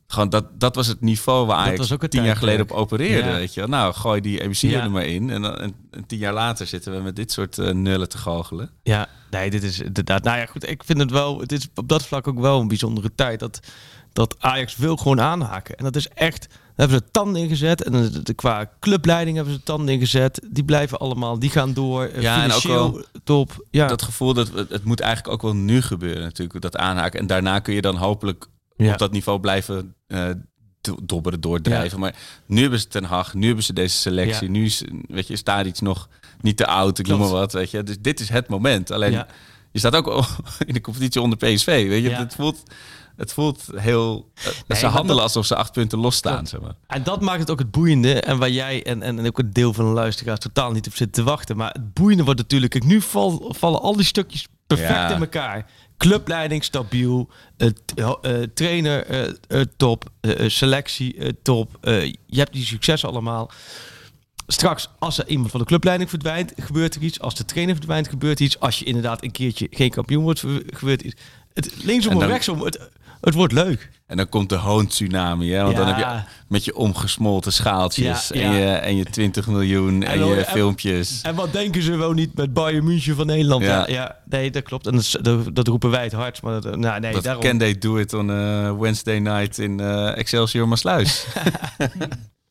gewoon dat, dat was het niveau waar Ajax tien jaar geleden op opereerde. Ja. Weet je. Nou, gooi die Ebicilio Ja. er maar in. En, dan, en, en tien jaar later zitten we met dit soort eh, nullen te goochelen. Ja, nee, dit is inderdaad. Nou ja, goed. Ik vind het wel. Het is op dat vlak ook wel een bijzondere tijd. Dat, dat Ajax wil gewoon aanhaken. En dat is echt. Daar hebben ze tanden ingezet. En de, de- qua clubleiding hebben ze tanden ingezet. Die blijven allemaal. Die gaan door. eh, Ja, en ook wel top. Ja, dat gevoel dat het, moet eigenlijk ook wel nu gebeuren natuurlijk dat aanhaken en daarna kun je dan hopelijk Ja. op dat niveau blijven eh, do- dobberen doordrijven maar nu hebben ze Ten Hag nu hebben ze deze selectie Ja. nu is weet je is daar iets nog niet te oud ik noem maar wat weet je dus dit is het moment alleen je staat ook <laughs> in de competitie onder PSV weet je het voelt het voelt heel eh, Nee, ze handelen dat- alsof ze acht punten losstaan zeg maar. En dat maakt het ook het boeiende. En waar jij en, en, en ook een deel van de luisteraars totaal niet op zit te wachten. Maar het boeiende wordt natuurlijk. Kijk, nu val, vallen al die stukjes perfect Ja. in elkaar. Clubleiding stabiel. eh, trainer eh, top. selectie top. je hebt die successen allemaal. Straks, als er iemand van de clubleiding verdwijnt, gebeurt er iets. Als de trainer verdwijnt, gebeurt iets. Als je inderdaad een keertje geen kampioen wordt, gebeurt iets. Het, linksom En dan- rechtsom, het, het wordt leuk. En dan komt de hoon-tsunami, hè? Want dan heb je met je omgesmolten schaaltjes Ja, en. Je, en je 20 miljoen en, je en- filmpjes. En wat denken ze wel niet met Bayern München van Nederland? Ja, nee, dat klopt. En dat, dat, roepen wij het hardst. Maar dat, nou, nee, dat daarom. can they do it on a Wednesday night in eh, Excelsior Maasluis. <laughs>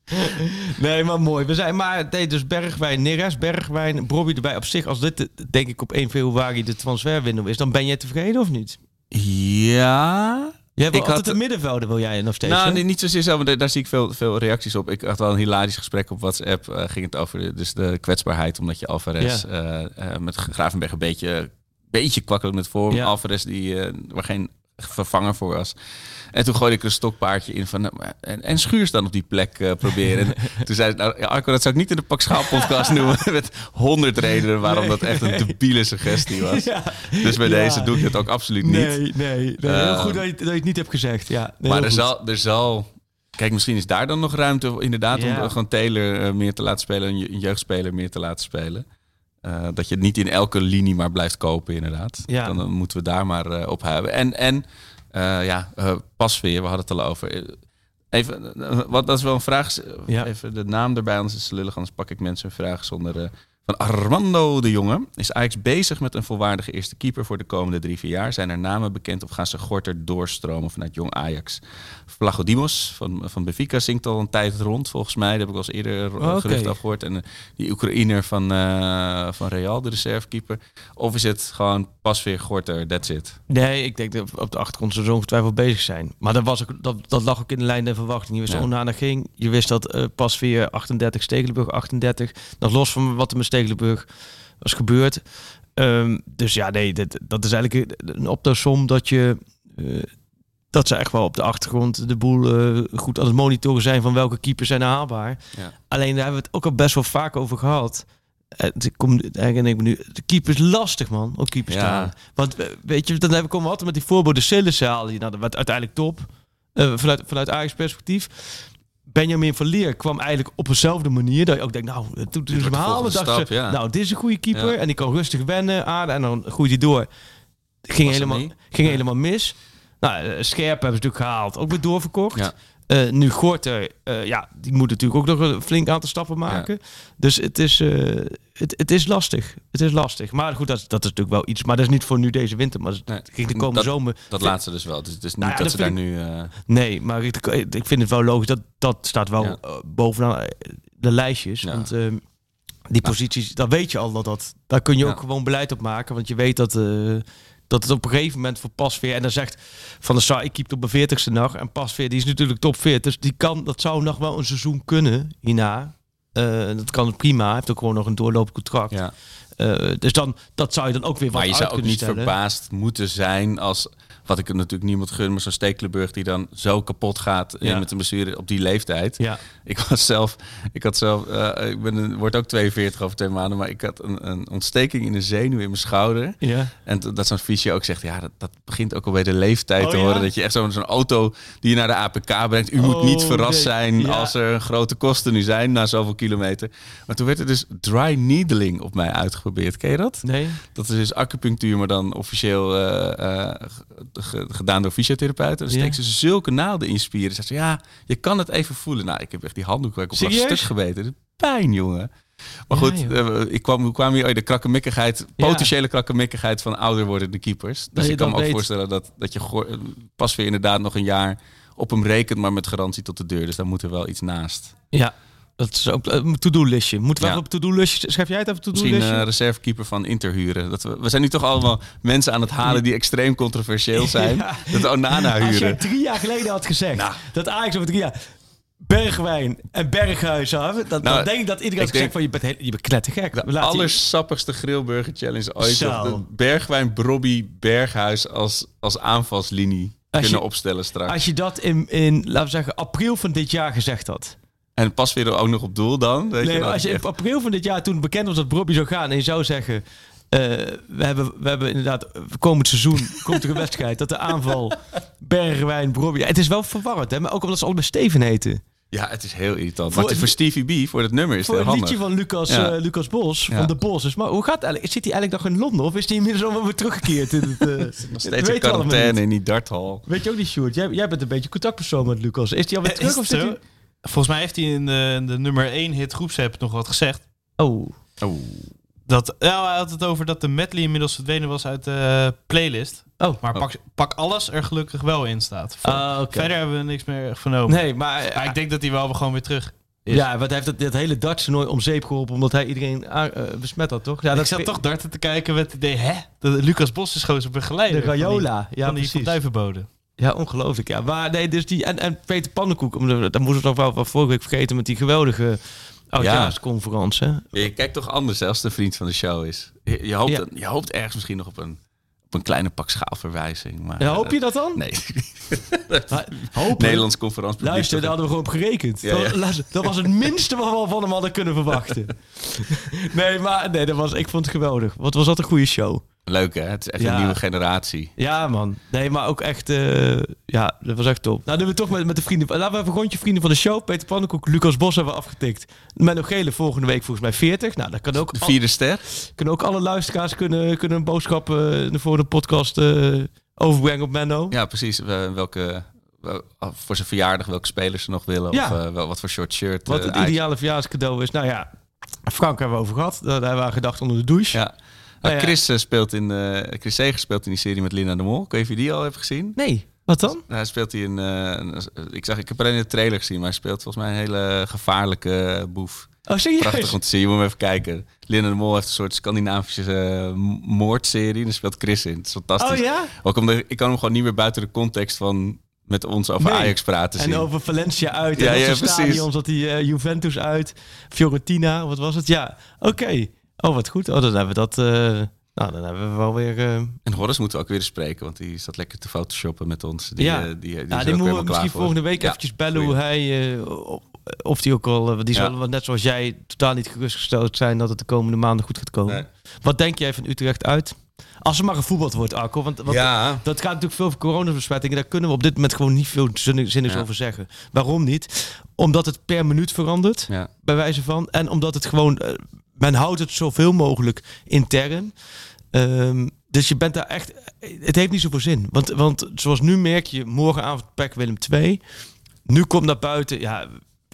<laughs> Nee, maar mooi. We zijn maar nee, dus Bergwijn, Neres, Bergwijn, Bobby erbij. Op zich, als dit eh, denk ik op 1 februari de transferwindow is, dan ben jij tevreden of niet? Ja... Jij wil Ik altijd had- een middenvelder, wil jij nog steeds? Nou, nee, niet zozeer zo, maar daar, zie ik veel, veel reacties op. Ik had wel een hilarisch gesprek op WhatsApp. eh, ging het over de, dus de kwetsbaarheid, omdat je Alvarez Ja. eh, eh, met Gravenberg een beetje, beetje kwakkelijk met vorm. Ja. Alvarez die waar geen vervanger voor was. En toen gooide ik een stokpaardje in van nou, en, en Schuurs dan op die plek eh, proberen. En <laughs> toen zei ik, nou, ja, Arco, dat zou ik niet in de Pak Schaal podcast <laughs> noemen. Met honderd redenen waarom dat echt een debiele suggestie was. Ja. Dus bij Ja. deze doe ik het ook absoluut niet. Nee, nee. nee heel Eh, goed dat je, dat je het niet hebt gezegd. Ja, nee, maar er zal, er zal... Kijk, misschien is daar dan nog ruimte inderdaad om eh, gewoon Taylor eh, meer te laten spelen. Een, je- een jeugdspeler meer te laten spelen. Dat je het niet in elke linie maar blijft kopen inderdaad. Ja. Dan, moeten we daar maar op hebben. En, en eh, ja, eh, pas weer, we hadden het al over. Eh, Even, eh, wat, dat is wel een vraag. Ja. Even de naam erbij, anders is het lullig. Anders pak ik mensen een vraag zonder... van Armando de Jonge. Is Ajax bezig met een volwaardige eerste keeper voor de komende drie, vier jaar? Zijn er namen bekend of gaan ze gorter doorstromen vanuit jong Ajax? Vlagodimos van, van Benfica zingt al een tijd rond, volgens mij. Dat heb ik al eens eerder oké. gerucht afgehoord. En eh, die Oekraïner van, eh, van Real, de reservekeeper. Of is het gewoon pas weer gorter, that's it? Nee, ik denk dat op de achtergrond ze zo ongetwijfeld bezig zijn. Maar dat, was ook, dat, dat lag ook in de lijn der verwachting. Je wist Ja. Onana ging. Je wist dat eh, pas weer 38, Stekelenburg 38. Nog los van wat met Stekelenburg was gebeurd. Ehm, dus ja, nee, dat, dat is eigenlijk een optelsom dat je... eh, dat ze echt wel op de achtergrond de boel eh, goed aan het monitoren zijn van welke keepers zijn haalbaar. Ja. Alleen daar hebben we het ook al best wel vaak over gehad. Eh, Het komt eigenlijk ik nu. De keeper is lastig, man. Ook keepers Ja. staan. Want eh, weet je, dan hebben we altijd met die voorbeelden Sillissen halen. die- Nou, dat werd uiteindelijk top. Vanuit, vanuit Ajax perspectief. Benjamin van Leer kwam eigenlijk op dezelfde manier. Dat je ook denkt, nou, toen haalden, volgende dacht stap, ze, ja. nou, dit is een goede keeper. Ja. En die kan rustig wennen, aarden. En dan groeit hij door. Ging, Was het helemaal, ging Ja. helemaal mis. Nou, eh, Scherp hebben ze natuurlijk gehaald. Ook weer doorverkocht. Eh, nu Gorter, eh, ja, die moet natuurlijk ook nog een flink aantal stappen maken. Dus het is, eh, het, het is lastig. Het is lastig. Maar goed, dat, is- dat is natuurlijk wel iets. Maar dat is niet voor nu deze winter. Maar Nee, ging de komende dat- zomer. Dat laatste dus wel. Dus het is niet Nou ja, dat, dat ze daar nu... Nee, maar ik, ik vind het wel logisch. Dat, dat staat wel Ja. bovenaan de lijstjes. Want ehm, die posities, daar weet je al dat dat... Daar kun je ook gewoon beleid op maken. Want je weet dat... dat het op een gegeven moment voor Pasveer... En dan zegt Van der Sar, ik keep op mijn 40ste nog. En Pasveer, die is natuurlijk top 40. Dus die kan, dat zou nog wel een seizoen kunnen hierna. Eh, dat kan prima. Hij heeft ook gewoon nog een doorlopend contract. ja. Eh, dus dan, dat zou je dan ook weer wat Maar je zou ook niet stellen. verbaasd moeten zijn als... Wat ik natuurlijk niemand gun, maar zo'n Stekelenburg die dan zo kapot gaat eh, Ja. met een blessure op die leeftijd. Ja. Ik was zelf, ik had zelf, eh, ik ben een, word ook 42 over twee maanden, maar ik had een, een ontsteking in een zenuw in mijn schouder. Ja. En dat zo'n fysio ook zegt, ja, dat, dat begint ook al bij de leeftijd Oh, te ja? horen. Dat je echt zo'n zo'n auto die je naar de APK brengt. U moet Oh, niet verrast zijn Ja. als er grote kosten nu zijn na zoveel kilometer. Maar toen werd er dus dry needling op mij uitgeprobeerd. Ken je dat? Nee? Dat is dus acupunctuur, maar dan officieel eh, gedaan door fysiotherapeuten. Dan Ja. steekt ze zulke naalden in spieren. Zegt ze, ja, je kan het even voelen. Nou, ik heb echt die handdoek waar ik op lag Serieus? stuk gebeten. Pijn, jongen. Maar Ja, goed, eh, ik kwam, kwam hier oh, de krakkemikkigheid, Ja. potentiële krakkemikkigheid van ouder wordende keepers. Dus ik kan me ook weet. voorstellen dat, dat je goor- pas weer inderdaad nog een jaar op hem rekent, maar met garantie tot de deur. Dus daar moet er wel iets naast. Ja. Dat is ook een to-do-listje. Moeten we Ja. op to-do-listje... Schrijf jij het even op Misschien to-do-listje? een reservekeeper van interhuren. Dat we, we zijn nu toch allemaal mensen aan het halen die extreem controversieel zijn. <laughs> Ja. Dat Onana Als jij huren. drie jaar geleden had gezegd Nou. dat Ajax over drie jaar Bergwijn en Berghuis hadden, dan, Nou, dan denk ik dat iedereen gezegd van je bent, heel- je bent knettergek. De je- allersappigste grillburger challenge ooit. Dat de Bergwijn, Brobby, Berghuis als, als aanvalslinie Als kunnen je- opstellen straks. Als je dat in, in, laten we zeggen, april van dit jaar gezegd had. En pas weer ook nog op doel dan. Weet Nee, je, als je echt- in april van dit jaar toen bekend was dat Bobby zou gaan en je zou zeggen... eh, we, hebben, we hebben inderdaad, komend seizoen <laughs> komt er een wedstrijd dat de aanval <laughs> Bergwijn, Bobby... het is wel verwarrend, hè? maar ook omdat ze allebei Steven heten. Ja, het is heel irritant. Voor- maar voor Stevie B, voor dat nummer is het Voor het handig. liedje van Lucas, Ja. eh, Lucas Bos, Ja. van de Bos. Dus, maar hoe gaat het eigenlijk? Zit hij eigenlijk nog in Londen of is hij inmiddels al weer teruggekeerd? In het, <laughs> eh, Nog dat steeds in quarantaine niet. in die darthal. Weet je ook niet, Sjoerd? Jij, jij bent een beetje contactpersoon met Lucas. Is hij alweer terug of het zit hij... Volgens mij heeft hij in de, in de nummer 1 hit groepsapp nog wat gezegd. Oh, Oh. Dat, ja, hij had het over dat de medley inmiddels verdwenen was uit de playlist. oh. Maar pak, pak alles er gelukkig wel in staat. Ah. Verder hebben we niks meer vernomen. Nee, maar... Maar ik denk dat hij wel gewoon weer terug is. ja, hij heeft dat, dat hele Dutch nooit om zeep geholpen omdat hij iedereen aan- eh, besmet had, toch? Ja, ik dat zat toch darten te kijken met het idee, hè? Dat Lucas Bos is gewoon zijn begeleider. De van die- Rayola. Ja, van die precies. Ja, ongelooflijk. Ja. Maar nee, dus die... En, en Peter Pannenkoek, dat moesten we nog wel van vorige week vergeten met die geweldige oudjaarsconferentie. Je kijkt toch anders hè, als de vriend van de show is. Je, je hoopt, Ja. je hoopt ergens misschien nog op een, op een kleine pak schaalverwijzing. Maar, Ja, hoop je dat dan? Nee. <laughs> Hoop Nederlands conferentie. Luister, daar hadden we gewoon op gerekend. Ja, ja. Dat, luister, dat was het minste wat we van hem hadden kunnen verwachten. <laughs> nee, maar nee, dat was, ik vond het geweldig. Wat was dat een goede show. Leuk hè? Het is echt Ja. een nieuwe generatie. Ja, man. Nee, maar ook echt... eh, ja, dat was echt top. Nou, doen we toch met, met de vrienden... Laten we even een rondje vrienden van de show. Peter Pannenkoek, Lucas Bos hebben we afgetikt. Menno Gele volgende week volgens mij 40. Nou, dat kan ook... De vierde ster. kunnen ook alle luisteraars kunnen, kunnen een boodschap eh, voor de podcast eh, overbrengen op Menno. Ja, precies. We- welke, eh, voor zijn verjaardag welke spelers ze nog willen. Ja. Of eh, wat voor short shirt. Wat eh, het ideale verjaarscadeau is. Nou ja, Frank hebben we over gehad. Daar hebben we gedacht onder de douche. Ja. Nou, ja. Chris, eh, speelt in, eh, Chris Segers speelt in die serie met Lina de Mol. Ik weet niet of je die al hebt gezien. Nee, wat dan? Hij speelt hij in... eh, een- ik, zag, ik heb alleen in de trailer gezien, maar hij speelt volgens mij een hele gevaarlijke boef. Oh, serieus? Prachtig om te zien. Je moet hem even kijken. Linda de Mol heeft een soort Scandinavische moordserie. Daar speelt Chris in. Het is fantastisch. Oh ja? Ook omdat ik kan hem gewoon niet meer buiten de context van met ons over Nee. Ajax praten zien. En over Valencia uit. Ja, en ja, ja, precies. stadions, dat die Juventus uit. Fiorentina, wat was het? Ja, oké. Oh, wat goed. Oh, dan hebben we dat... eh, nou, dan hebben we wel weer... eh, En Horace moeten we ook weer eens spreken, want die zat lekker te photoshoppen met ons. Die, Ja. eh, die, die, ja, die moeten we misschien voor. volgende week Ja, eventjes bellen hoe hij... of- die ook al... die wel net zoals jij totaal niet gerustgesteld zijn dat het de komende maanden goed gaat komen. Nee. Wat denk jij van Utrecht uit? Als er maar gevoetbald wordt, Arco. Want, want Ja. dat gaat natuurlijk veel over coronabesmettingen. Daar kunnen we op dit moment gewoon niet veel zinnigs Ja. over zeggen. Waarom niet? Omdat het per minuut verandert, Ja. bij wijze van. En omdat het gewoon... men houdt het zoveel mogelijk intern. Ehm, dus je bent daar echt... Het heeft niet zoveel zin. Want, want zoals nu merk je, morgenavond PEC Willem 2. Nu komt naar buiten... Ja,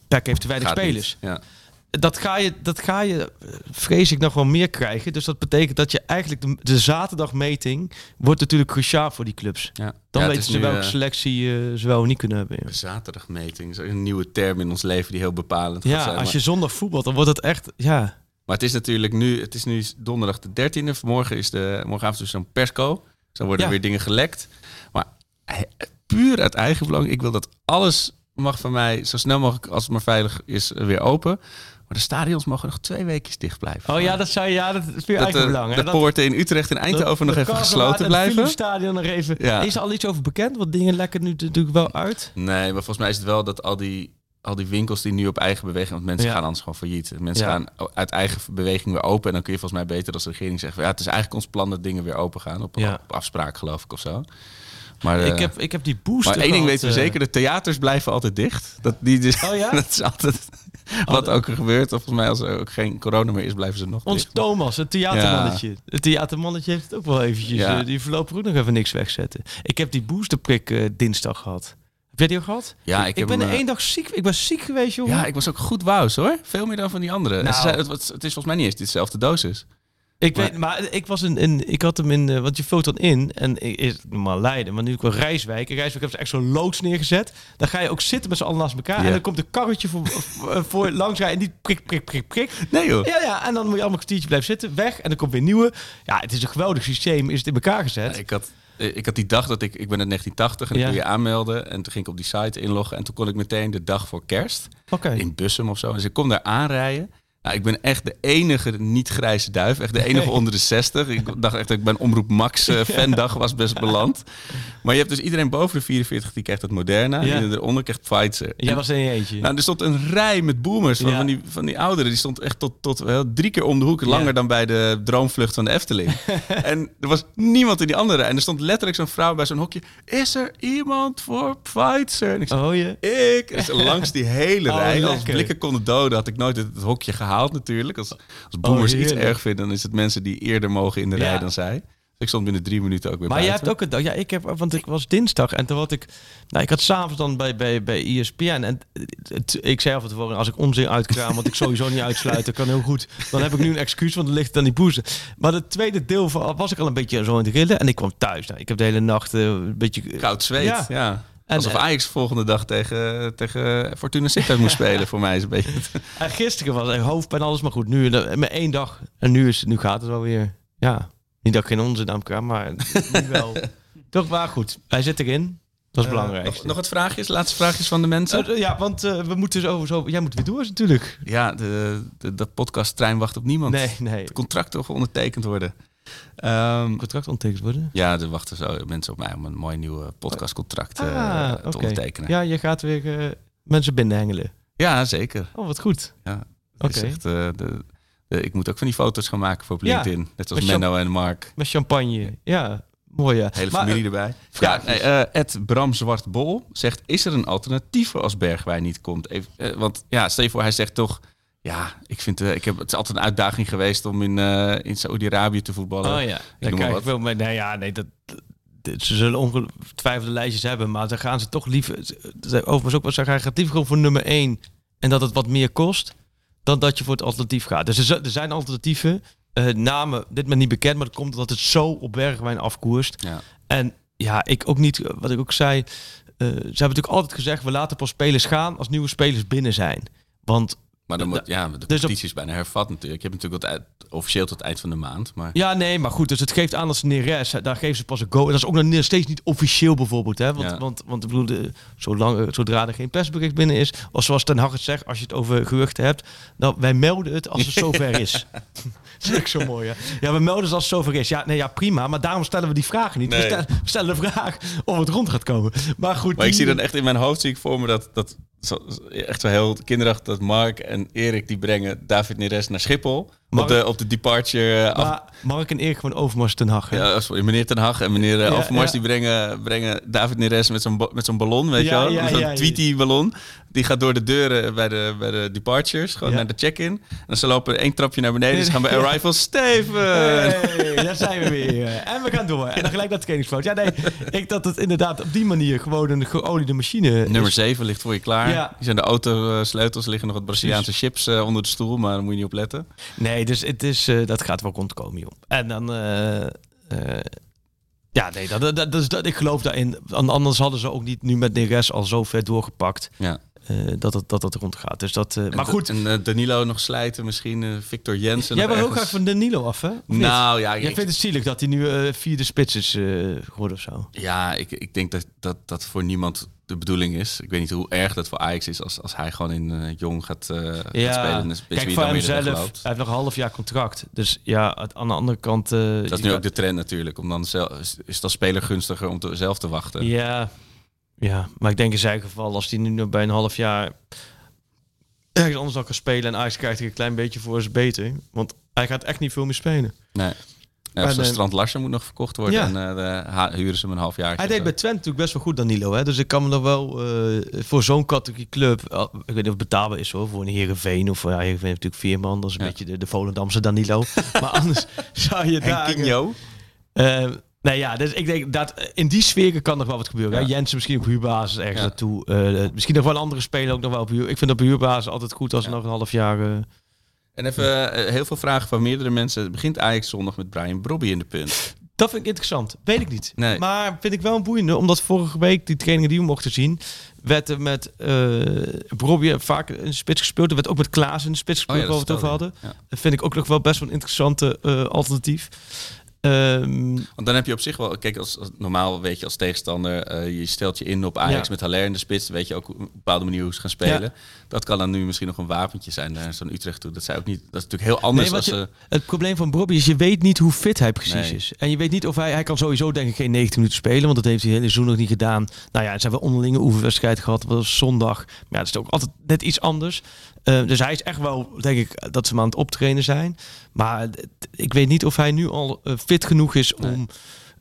PEC heeft te weinig Gaat spelers niet. Ja. dat ga je, dat ga je, vrees ik, nog wel meer krijgen. Dus dat betekent dat je eigenlijk de, de zaterdagmeting wordt natuurlijk cruciaal voor die clubs. Ja. Dan Ja, weten ze welke eh, selectie eh, ze wel niet kunnen hebben. ja. Zaterdagmeting. Is een nieuwe term in ons leven die heel bepalend gaat Ja, zijn. als je zondag voetbalt, dan wordt het echt, ja. Maar het is natuurlijk nu, het is nu donderdag de 13e. Morgen is de, morgenavond is zo'n persco. Dus dan worden Ja. weer dingen gelekt. Maar eh, puur uit eigen belang. Ik wil dat alles mag van mij zo snel mogelijk, als het maar veilig is, eh, weer open. Maar de stadions mogen nog twee weken dicht blijven. Oh ja, dat zou je, ja, dat is dat eigen de, belang. poorten in Utrecht en Eindhoven nog even gesloten en het blijven. Stadion nog even. Ja. Is er al iets over bekend? Want dingen lekken nu natuurlijk wel uit. Nee, maar volgens mij is het wel dat al die, al die winkels die nu op eigen beweging... Want mensen Ja. gaan anders gewoon failliet. Mensen Ja. gaan uit eigen beweging weer open. En dan kun je volgens mij beter als de regering zeggen... Ja, het is eigenlijk ons plan dat dingen weer open gaan. Op, Ja. op afspraak geloof ik of zo. Maar, ik, eh, heb, ik heb die booster maar één ding weten we eh, zeker. De theaters blijven altijd dicht. Dat, die dus, Oh ja? <laughs> dat is altijd wat ook er gebeurt. Of volgens mij als er ook geen corona meer is... blijven ze nog Ons dicht. Thomas, het theatermannetje. Het theatermannetje heeft het ook wel eventjes. Ja. eh, die voorlopig ook nog even niks wegzetten. Ik heb die boosterprik dinsdag gehad. Heb jij die al gehad? Ja, ik ik heb ben hem, eh, één dag ziek. Ik ben ziek geweest, jongen. Ja, ik was ook goed wous hoor. Veel meer dan van die anderen. En Nou. ze zei, het, was- het is volgens mij niet eens dezelfde dosis. ik maar- weet, maar ik was in, in, ik had hem in, eh, want je vult dan in en ik- is normaal Leiden, maar nu ik wel Rijswijk. In Rijswijk hebben ze echt zo'n loods neergezet. Dan ga je ook zitten met z'n allen naast elkaar en dan komt een karretje voor, <laughs> voor, voor langs rijden en die prik, prik, prik, prik. Nee joh. Ja, ja, en dan moet je allemaal een kwartiertje blijven zitten, weg en dan komt weer nieuwe. Ja, het is een geweldig systeem, is het in elkaar gezet. Ja, ik, had, eh, ik had die dag dat ik... Ik ben in 1980 en Ja. ik kon je aanmelden. En toen ging ik op die site inloggen. En toen kon ik meteen de dag voor kerst. In Bussum of zo. Dus ik kom daar aanrijden. Nou, ik ben echt de enige niet-grijze duif. Echt de enige onder de 60. Ik dacht echt dat ik bij een Omroep Max eh, <laughs> fandag was best beland. Maar je hebt dus iedereen boven de 44 die krijgt het Moderna. Ja. En eronder krijgt Pfizer. Jij En- was er in je eentje. nou, er stond een rij met boomers van, Ja. van, die, van die ouderen. Die stond echt tot, tot wel drie keer om de hoek. Langer Ja. dan bij de droomvlucht van de Efteling. <laughs> en er was niemand in die andere rij. En er stond letterlijk zo'n vrouw bij zo'n hokje. Is er iemand voor Pfizer? En ik zei, oh je? ik. Langs die hele <laughs> Oh, rij. Als blikken konden doden had ik nooit het, het hokje gehaald natuurlijk. Als, als boomers iets Oh, erg vinden, dan is het mensen die eerder mogen in de rij dan zij. Ik stond binnen drie minuten ook weer Maar jij hebt ook een dag. Ja, ik heb, want ik was dinsdag en toen had ik. Nou, ik had s'avonds dan bij, bij, bij ESPN. En het, ik zei af en tevoren, als ik onzin uitkraam, wat ik sowieso niet uitsluiten, kan heel goed. Dan heb ik nu een excuus, want dan ligt het aan die boezen. Maar het tweede deel van, was ik al een beetje zo in het rillen. En ik kwam thuis. Nou, ik heb de hele nacht eh, een beetje. Koud zweet, Ja. ja. En- Alsof Ajax volgende dag tegen, tegen Fortuna Sittard moest spelen. Voor mij is het een beetje... <laughs> En gisteren was er hoofdpijn alles, maar goed. Nu eh, met één dag. En nu, is, nu gaat het wel weer. Ja, niet dat ik geen onzin aan elkaar, maar <laughs> wel. Toch maar goed. Hij zit erin. Dat is belangrijk. Nog, nog wat vraagjes? Laatste vraagjes van de mensen? Eh, ja, want eh, we moeten zo, zo... Jij moet weer door natuurlijk. ja, de, de, de podcasttrein wacht op niemand. Nee, nee. Het contract toch ondertekend worden. Ehm, Contract ondertekend worden? ja, er wachten zo mensen op mij om een mooi nieuw podcastcontract eh, Ah, te ondertekenen. Ja, je gaat weer eh, mensen binnenhengelen. Ja, zeker. Oh, wat goed. Ja, het is Oké. echt, eh, de, de- ik moet ook van die foto's gaan maken voor op Ja. LinkedIn. Net als Met Menno en Mark. Met champagne. Ja, mooi ja. Hele Maar, familie eh, erbij. Ja, nee, eh, Ed Bram Zwartbol zegt: Is er een alternatief voor als Bergwijn niet komt? Even, eh, want ja, stel je voor, hij zegt toch. Ja, ik vind eh, ik heb, het is altijd een uitdaging geweest om in, eh in Saoedi-Arabië te voetballen. Oh ja, maar krijg ik wel mee. Nee, ja, nee, dat, ze zullen ongetwijfeld lijstjes hebben, maar dan gaan ze toch liever. ze- ze- Overigens ook wel zeggen, hij gaat liever gewoon voor nummer 1 en dat het wat meer kost, dan dat je voor het alternatief gaat. Dus er, er zijn alternatieven. eh, namen, dit maar niet bekend, maar dat komt omdat het zo op Bergwijn afkoerst. Ja. En ja, ik ook niet, wat ik ook zei. eh, ze hebben natuurlijk altijd gezegd, we laten pas spelers gaan als nieuwe spelers binnen zijn. Want Maar dan Da- moet, ja, de dus op- competitie is bijna hervat natuurlijk. Je hebt natuurlijk wat uit, officieel tot het eind van de maand. Maar Ja, nee, maar goed. Dus het geeft aan dat ze Neres, daar geven ze pas een go. En dat is ook nog steeds niet officieel bijvoorbeeld. Hè? Want, Ja. want, want ik bedoel, de, zolang, zodra er geen persbericht binnen is, of zoals Ten Hag het zegt, als je het over geruchten hebt, dan wij melden het als het <laughs> zover is. <laughs> dat is ook zo mooi, hè? Ja, we melden het als het zover is. Ja, nee, ja, prima. Maar daarom stellen we die vragen niet. We, stellen, we stellen de vraag of het rond gaat komen. Maar goed. Maar ik zie dan echt in mijn hoofd zie ik voor me dat, dat zo, echt zo heel kinderachtig dat Mark en Erik die brengen David Neres naar Schiphol. Mark- Op de, op de departure eh, af. Maar Mark en Erik gewoon Overmars Ten Hag. hè? Ja, sorry, meneer Ten Hag en meneer Ja, Overmars ja. die brengen, brengen David Neres met zo'n met zo'n ballon, weet Ja, je wel? zo'n tweety ballon. Die gaat door de deuren bij de, bij de departures, gewoon Ja. naar de check-in. En ze lopen één trapje naar beneden, ze gaan bij. <laughs> Arrival Steven. Hey, daar zijn we weer. En we gaan door. En dan gelijk naar het trainingsveld. Ja, nee, ik dat het inderdaad op die manier gewoon een geoliede machine is. Nummer 7 ligt voor je klaar. Ja. Die zijn de autosleutels, liggen nog wat Braziliaanse chips eh, onder de stoel, maar daar moet je niet op letten. Nee, dus het is, eh, dat gaat wel rondkomen, joh. En dan... eh, ja, nee, dat, dat, dat, is- dat, ik geloof daarin. An- Anders hadden ze ook niet nu met Neres al zo ver doorgepakt Ja. Eh, dat, het, dat het rondgaat. Dus dat, eh, maar goed, En eh, Danilo nog slijten, misschien Victor Jensen. jij heel ergens- graag van Danilo af, hè? Of niet? Nou ja, Jij ik, vindt het zielig dat hij nu vierde spits is geworden of zo? ja ik, ik denk dat, dat dat voor niemand de bedoeling is. Ik weet niet hoe erg dat voor Ajax is als, als hij gewoon in jong gaat, gaat spelen. Je kijk, voor dan hem weer de weg zelf, loopt. hij heeft nog een half jaar contract. Dus ja, aan de andere kant... Dat is nu ook de trend natuurlijk. Om dan zelf, is, als speler gunstiger om te, zelf te wachten. Ja, ja, maar ik denk in zijn geval, als hij nu nog bij een half jaar ergens anders dan kan spelen en Ajax krijgt er een klein beetje voor, is beter. Want hij gaat echt niet veel meer spelen. Nee. Ja, En, eh, Strand Larsen moet nog verkocht worden. Ja. En eh, de- huren ze hem een half jaar. Hij deed bij Twente natuurlijk best wel goed, Danilo. Hè? Dus ik kan me nog wel eh, voor zo'n categorie club, ik weet niet of het betaalbaar is hoor, voor een Heerenveen of ja, Heerenveen heeft natuurlijk vier man, dat is een beetje de, de Volendamse Danilo. <laughs> maar anders zou je daar... Henkinho. Eh, nee, ja, dus ik denk dat in die sfeer kan nog wel wat gebeuren. Ja. Jensen misschien op huurbasis ergens Ja. naartoe. Eh, misschien nog wel een andere speler ook nog wel op huur. Ik vind op huurbasis altijd goed als er Ja. nog een half jaar... eh, En even eh, heel veel vragen van meerdere mensen. Begint Ajax zondag met Brian Brobby in de punt? Dat vind ik interessant. Weet ik niet. Nee. Maar vind ik wel een boeiende. Omdat vorige week die trainingen die we mochten zien... werd er met uh, vaak de spits gespeeld. Er werd ook met Klaas in de spits gespeeld, Oh ja, waar we het over hadden. Ja. Dat vind ik ook nog wel best wel een interessante eh, alternatief. Ehm, Want dan heb je op zich wel... Kijk, als, als- normaal weet je als tegenstander... eh, je stelt je in op Ajax Ja. met Haller in de spits. Weet je ook op een bepaalde manier hoe ze gaan spelen. Dat kan dan nu misschien nog een wapentje zijn naar zo'n Utrecht toe. Dat, zij ook niet, dat is natuurlijk heel anders Nee, als ze... Het probleem van Bobby is, je weet niet hoe fit hij precies Nee. is. En je weet niet of hij... Hij kan sowieso denk ik geen 90 minuten spelen, want dat heeft hij hele seizoen nog niet gedaan. Nou ja, ze hebben onderlinge oefenwedstrijd gehad, dat was zondag. Maar ja, dat is ook altijd net iets anders. Eh, dus hij is echt wel, denk ik, dat ze hem aan het optrainen zijn. Maar ik weet niet of hij nu al eh, fit genoeg is Nee. om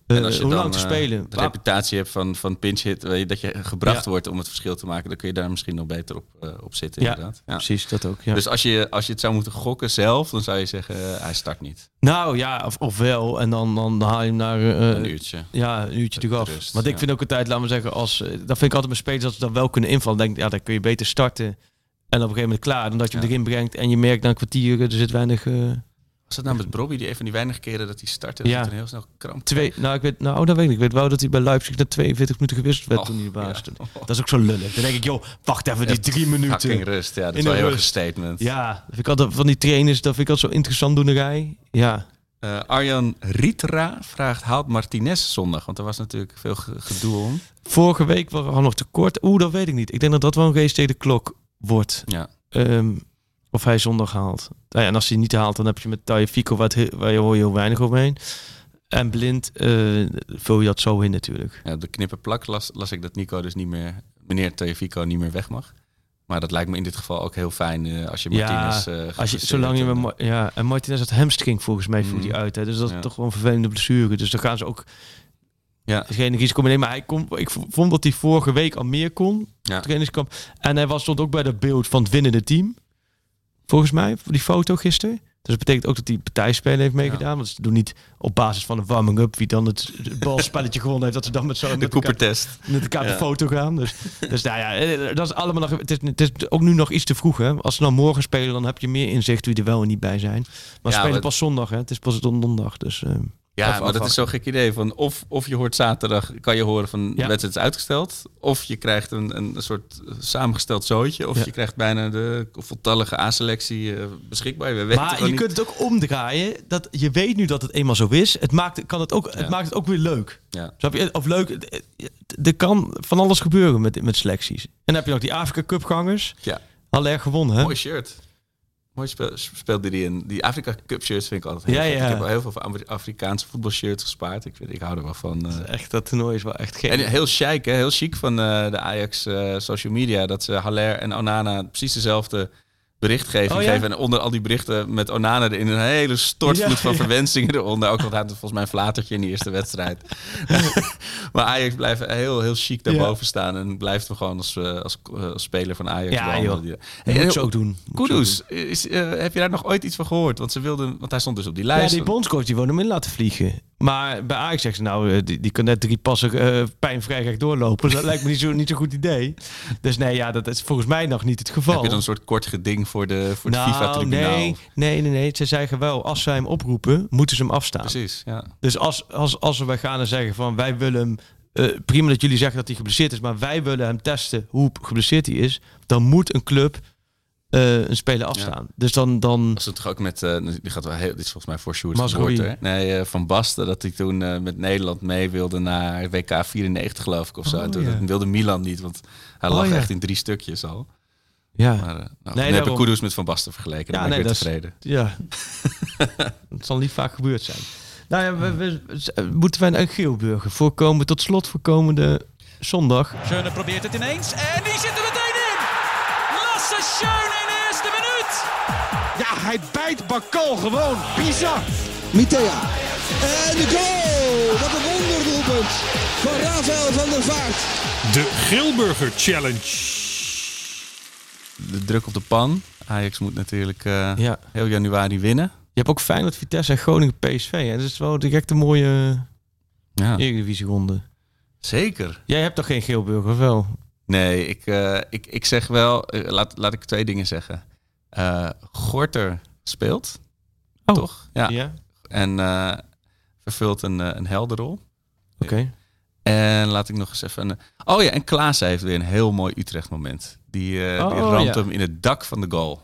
eh, En als je hoe lang te eh, spelen. de reputatie hebt van, van pinch hit, weet je, dat je gebracht Ja. wordt om het verschil te maken, dan kun je daar misschien nog beter op, eh, op zitten. Ja, inderdaad. Ja. Precies, dat ook. Ja. Dus als je, als je het zou moeten gokken zelf, dan zou je zeggen, eh, hij start niet. nou ja, of, of wel. En dan, dan haal je hem naar... eh, een uurtje. Ja, een uurtje eraf. Rust, Want ik vind ook een tijd, laten we zeggen, als, eh, dat vind ik altijd met spelers dat ze dan wel kunnen invallen. Denk, ja, dan kun je beter starten en op een gegeven moment klaar. Dan dat je hem erin brengt en je merkt na een kwartier, er zit weinig... eh, Was dat nou met Bobby, die een van die weinige keren dat hij startte, Ja. dat hij toen heel snel kramp twee, nou, ik weet, nou, dat weet ik. Ik weet wel dat hij bij Leipzig na 42 minuten gewisseld werd Oh, toen hij de baas ja. Dat is ook zo lullig. Dan denk ik, joh, wacht even, die drie minuten. rust, ja. Dat In is wel heel erg een statement. Ja, dat vind ik altijd van die trainers, dat vind ik altijd zo interessant doenerij. Ja, Eh, Arjan Ritra vraagt, haalt Martinez zondag? Want er was natuurlijk veel ge- gedoe om. vorige week waren we nog tekort. Oeh, dat weet ik niet. Ik denk dat dat wel een race tegen de klok wordt. Ja. Ehm, of hij zondag haalt. Nou ja, en als hij niet haalt, dan heb je met Taje Fico, wat, waar je hoor je heel weinig omheen. En blind eh, vul je dat zo in natuurlijk. ja, de knippenplak las, las ik dat Nico dus niet meer, meneer Tefico niet meer weg mag. Maar dat lijkt me in dit geval ook heel fijn eh, als je Ja, Martinez... eh, Als je, zolang je met, ja, en Martinez had hamstring volgens mij voert Mhm. hij uit. Hè, dus dat is Ja. toch wel een vervelende blessure. Dus dan gaan ze ook Ja. geen risico meer. Maar hij kon, ik vond dat hij vorige week al meer kon. Ja. Trainingskamp. En hij was, stond ook bij dat beeld van het winnende team. Volgens mij, voor die foto gisteren. Dus dat betekent ook dat die partijspelen heeft meegedaan. Want ze doen niet op basis van een warming-up wie dan het, het balspelletje gewonnen heeft. Dat ze dan met zo'n De Cooper-test. met elkaar Ja. de foto gaan. Dus, dus nou ja, eh, dat is allemaal nog. Het is, het is ook nu nog iets te vroeg. Hè? Als ze nou morgen spelen, dan heb je meer inzicht wie er wel en niet bij zijn. Maar Ja, spelen maar- pas zondag. Hè? Het is pas donderdag. Dus eh, Ja, maar dat is zo'n gek idee. Van of, of je hoort zaterdag, kan je horen van de Ja. wedstrijd is uitgesteld. Of je krijgt een, een soort samengesteld zootje. Of Ja. je krijgt bijna de voltallige A-selectie eh, beschikbaar. We maar je niet. kunt het ook omdraaien. Dat je weet nu dat het eenmaal zo is. Het maakt, kan het, ook, het maakt het ook weer leuk. Ja. Je? Of leuk. Er kan van alles gebeuren met, met selecties. En dan heb je nog die Afrika Cup gangers. Ja. Gewonnen. Hè? Mooi shirt. Mooi speel, speelde die in. Die Afrika Cup shirts vind ik altijd heel Ja, vet. ja. Ik heb al heel veel van Afrikaanse voetbalshirts gespaard. Ik, vind, ik hou er wel van. eh. Echt, dat toernooi is wel echt gek. En heel chic, hè? heel chic van eh, de Ajax eh, social media. Dat ze Haller en Onana precies dezelfde berichtgeving Oh, ja? geven. En onder al die berichten met Onana erin een hele stortvloed Ja, van ja. verwensingen eronder. Ook al had hij volgens mij een flatertje in die eerste wedstrijd. <laughs> <laughs> maar Ajax blijft heel, heel chic daarboven staan. En blijft hem gewoon als, eh, als, eh, als speler van Ajax Ja, joh. Hey, Dat moet en- ze ook doen. Kudus, is, eh, heb je daar nog ooit iets van gehoord? Want ze wilden, want hij stond dus op die Ja, lijst. die bondscoach die wil hem in laten vliegen. Maar bij Ajax zegt ze nou, eh, die, die kan net drie passen eh pijnvrij recht doorlopen. Dat lijkt me niet zo'n niet zo goed idee. Dus nee, ja, dat is volgens mij nog niet het geval. heb je dan een soort kort geding voor, de, voor het nou, FIFA-tribunaal? nee, nee, nee, nee. Ze zeggen wel, als zij hem oproepen, moeten ze hem afstaan. Precies, ja. Dus als, als, als we gaan en zeggen van wij willen hem... eh, prima dat jullie zeggen dat hij geblesseerd is, maar wij willen hem testen hoe geblesseerd hij is. Dan moet een club eh, een speler afstaan. Dus dan, dan Was het toch ook met, eh, die gaat wel heel, dit is volgens mij voor Sjoerd? Nee, eh, Van Basten, dat hij toen eh, met Nederland mee wilde naar WK 94 geloof ik of zo. Oh, en toen ja. wilde Milan niet, want hij Oh, lag ja. echt in drie stukjes al. ja. Maar uh, nou, Nee, nee, heb ik met Van Basten vergeleken. Ja, Dan ben nee, ik dat weer is- tevreden. Ja. <laughs> het zal niet vaak gebeurd zijn. Nou ja, we, we- we- moeten wij een Geelburger voorkomen tot slot voor komende zondag. Schöne probeert het ineens en die zit er meteen in. Lasse Schöne minuut. Ja, hij bijt Bakal gewoon. Bizar. Mitea. En de goal! Wat een wonderdoelpunt van Rafael van der Vaart. De Grilburger Challenge. De druk op de pan. Ajax moet natuurlijk eh, Ja. heel januari winnen. Je hebt ook Feyenoord, Vitesse en Groningen PSV. Hè? Dat is wel direct een mooie Ja, Eredivisie-ronde. zeker. Jij hebt toch geen Geelburger, of wel? Nee, ik, eh, ik, ik zeg wel, eh, laat, laat ik twee dingen zeggen. Eh, Gorter speelt, Oh. toch? Ja. Ja. En eh, vervult een, eh, een helderrol. Oké. En laat ik nog eens even... Een, oh ja, en Klaas heeft weer een heel mooi Utrecht moment. Die, eh, die Oh, ramt ja. hem in het dak van de goal.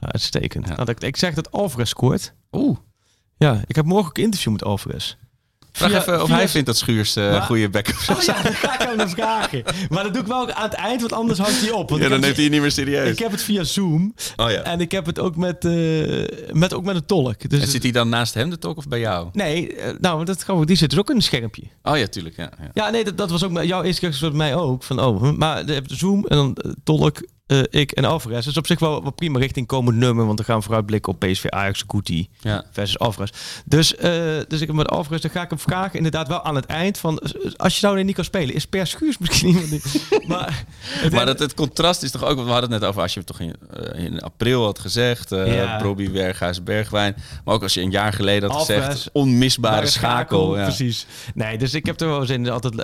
Uitstekend. Ja. Nou, ik, ik zeg dat Alvarez scoort. Oeh. Ja, ik heb morgen ook een interview met Alvarez. Vraag Via- even of via- hij vindt dat Schuurs Maar- goede backup zou Oh ja, dat ga ik hem vragen. Maar dat doe ik wel aan het eind, want anders hangt hij op. Want Ja, dan neemt hij je niet meer serieus. Ik heb het via Zoom. Oh ja. En ik heb het ook met, eh, met, ook met een tolk. Dus En zit hij dan naast hem de tolk of bij jou? Nee, eh, nou, dat. Die zit dus ook in een schermpje. Oh ja, tuurlijk. Ja, ja. Ja, nee, dat, dat was ook met jouw eerste keer soort mij ook. Van, oh, hm, maar je hebt Zoom en dan tolk, eh, ik en Alvarez. Dus op zich wel, wel prima richting komend nummer. Want dan gaan we vooruitblikken op PSV Ajax Guti ja. versus Alvarez. Dus, eh, dus ik heb met Alvarez, dan ga ik hem vragen inderdaad wel aan het eind van... eh, Als je nou niet kan spelen, is Per Schuurs misschien iemand die... <laughs> maar het Maar dat, het contrast is toch ook, want we hadden het net over, als je het toch in, in april had gezegd, eh Ja. Berghuis, Bergwijn. Maar ook als je een jaar geleden had Alvarez. gezegd, onmisbare Bare schakel. ja. Precies. Nee, dus ik heb er wel zin in. Altijd,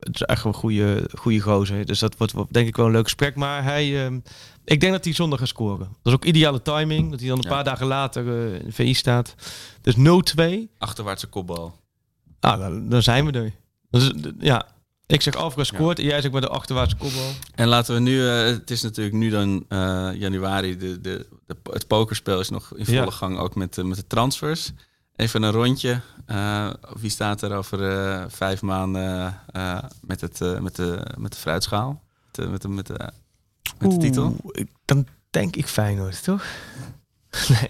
het is echt een goede, goede gozer. Dus dat wordt, denk ik wel een leuk gesprek. Maar hij, ehm, ik denk dat hij zondag gaat scoren. Dat is ook ideale timing. Dat hij dan een Ja. paar dagen later eh, in de VI staat. Dus 0-2. Achterwaartse kopbal. Ah, dan, dan zijn we er. Dus, ja, ik zeg Alvarez scoort. En jij zegt bij de achterwaartse kopbal. En laten we nu, eh, het is natuurlijk nu dan eh, januari, de, de, de, het pokerspel is nog in volle Ja. gang, ook met, met de transfers. Even een rondje. Eh, wie staat er over eh, vijf maanden eh, met, het, eh, met, de, met de fruitschaal? Met de, met de, met de, met de titel? Oeh, Dan denk ik Feyenoord, toch? <laughs> Nee,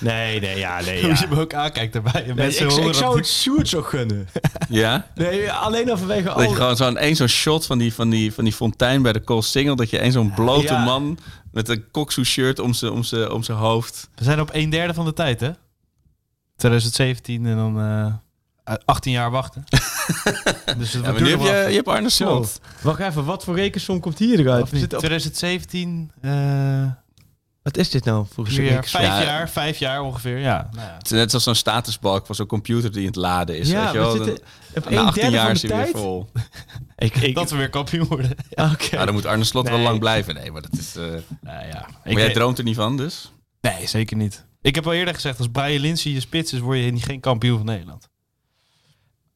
nee, nee ja, nee. <laughs> Hoe Ja. je me ook aankijkt Nee, mensen ik, horen ik zou dat het Sjoerd zo gunnen. <laughs> Ja? Nee, alleen al vanwege Dat je al... gewoon zo'n één zo'n shot van die, van, die, van die fontein bij de Col Single. Dat je één zo'n blote Ja. man met een koksoe shirt om zijn om zijn- om zijn hoofd. We zijn op een derde van de tijd, hè? 2017 en dan eh 18 jaar wachten. <laughs> dus Ja, nu heb je, je hebt Arne. Slot. Wacht even, wat voor rekensom komt hier eruit? Of niet? Zit op- 2017, eh Wat is dit nou? Volgens mij. vijf Ja. jaar, vijf jaar ongeveer. Ja, nou ja. Het is net zoals zo'n statusbalk van zo'n computer die in het laden is. Ja, weet je we wel? zitten Dan- op na een 18 derde jaar van is de hij weer tijd. vol. <laughs> Ik, ik, <laughs> Dat we weer kampioen worden. Oké. Ja, dan moet Arne Slot wel lang blijven. Nee, maar dat is... eh Nou ja. maar Ik jij weet- droomt er niet van, dus? Nee, zeker niet. Ik heb al eerder gezegd, als Brian Lindsay je spits is, word je niet geen kampioen van Nederland.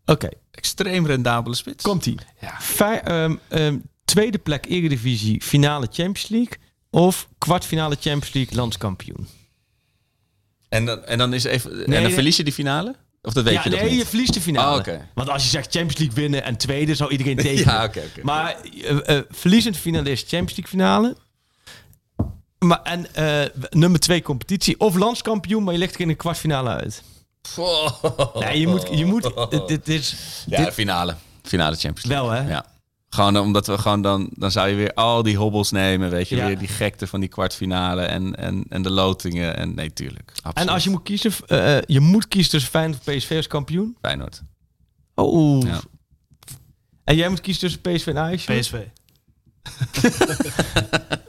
Oké, Extreem rendabele spits. komt-ie. Ja. Vij- ehm, ehm, tweede plek Eredivisie, finale Champions League. Of kwartfinale Champions League, landskampioen. En dan, en dan is even... en Nee, dan nee. verlies je die finale? Of dat weet ja, je nog nee, niet? je verliest de finale. Oh, oké. Want als je zegt Champions League winnen en tweede, zou iedereen <laughs> tegen. Ja. Maar eh, eh, verliezend finalist Champions League finale. Maar, en eh, nummer twee competitie. Of landskampioen, maar je ligt er in de kwartfinale uit. <laughs> Nee, je moet... Je moet dit, dit is... Ja, dit- finale. Finale Champions League. wel, hè? Ja. Gewoon omdat we gewoon dan... Dan zou je weer al die hobbels nemen, weet je. Ja. Weer die gekte van die kwartfinale en, en, en de lotingen. En nee, tuurlijk. Absoluut. En als je moet kiezen... eh, eh, je moet kiezen tussen Feyenoord of PSV als kampioen. Feyenoord. Oh. Ja. En jij moet kiezen tussen PSV en Ajax? PSV. <laughs>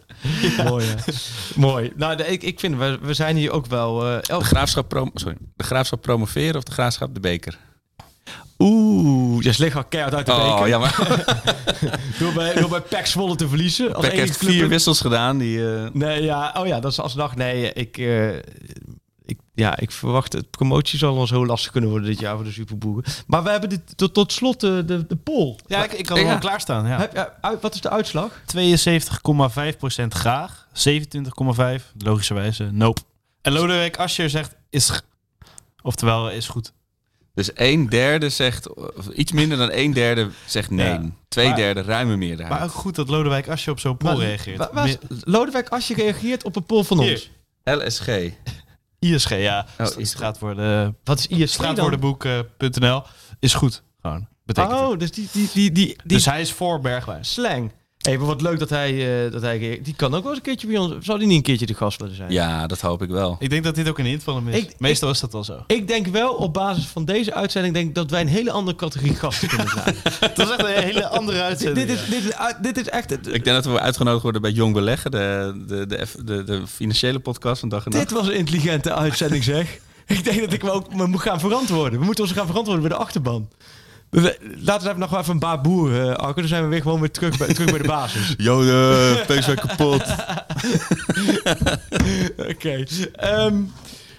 Mooi? <laughs> Mooi. Nou, de- ik, ik vind, we, we zijn hier ook wel... eh, De graafschap, prom sorry. de graafschap promoveren of de graafschap de beker? Oeh, je ligt al keihard uit de Oh, beker. ja, maar Door bij, door bij PEC Zwolle te verliezen. Als heeft vier in- wissels gedaan. Die, eh, Nee, ja, oh ja, dat is alsnog. Nee, ik, eh, ik, ja, ik verwacht het promotie zal ons heel lastig kunnen worden dit jaar voor de Superboeren. Maar we hebben dit, tot, tot slot de, de, de poll. Ja, ik, ik kan er Ja. klaarstaan. Ja. Heb, uit- wat is de uitslag? 72,5% graag. 27,5% logischerwijze nope. En Lodewijk Asscher zegt is... Oftewel, is goed. dus een derde zegt, of iets minder dan een derde zegt nee. Ja. Twee Maar- derde ruime meerderheid. Maar ook goed dat Lodewijk Asscher op zo'n poll Maar- reageert. Lodewijk, als je reageert op een poll van Hier. ons. LSG. ISG, ja. Oh, ISG. Straatwoorden, Wat is ISG straatwoordenboek.nl is goed. Gewoon. Betekent het. Oh, dus die, die, die, die, die Dus hij is voor Bergwijn. slang. Maar wat leuk dat hij, eh, dat hij... Die kan ook wel eens een keertje bij ons... Zou die niet een keertje de gast willen zijn? Ja, dat hoop ik wel. Ik denk dat dit ook een hint van hem is. Ik- Meestal is dat wel zo. Ik denk wel, op basis van deze uitzending... denk ik dat wij een hele andere categorie gasten kunnen zijn. <laughs> Dat is echt een hele andere uitzending. dit, is, dit, is, dit is echt... Het, Ik denk dat we uitgenodigd worden bij Jong Beleggen, de, de, de, de, de financiële podcast van Dag en Nacht. Dit was een intelligente uitzending, zeg. <laughs> Ik denk dat ik me ook me moet gaan verantwoorden. We moeten ons gaan verantwoorden bij de achterban. We- Laten we even nog wel even een baar boer, eh Arco. Dan zijn we weer gewoon weer terug bij, terug bij de basis. <laughs> Yo, de PSV kapot. <laughs> Oké. ehm,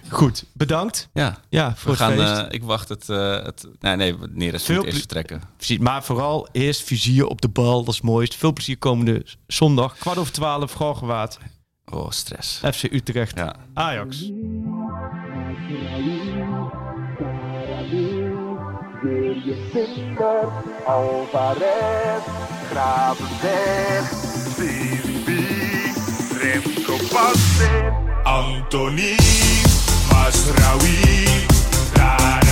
goed, bedankt. Ja, Ja, voor we gaan, het feest. eh, ik wacht het, eh, het... Nee, nee, Neres Veel moet eerst ple- vertrekken. Precies, maar vooral eerst vizier op de bal. Dat is het mooiste. Veel plezier komende zondag. Kwart over twaalf, Galgenwaard. Oh, stress. FC Utrecht. Ja. Ajax. Alvarez, Gravenberg, Filippi, Remco Pasveer, Anthony, Masraoui, Darami,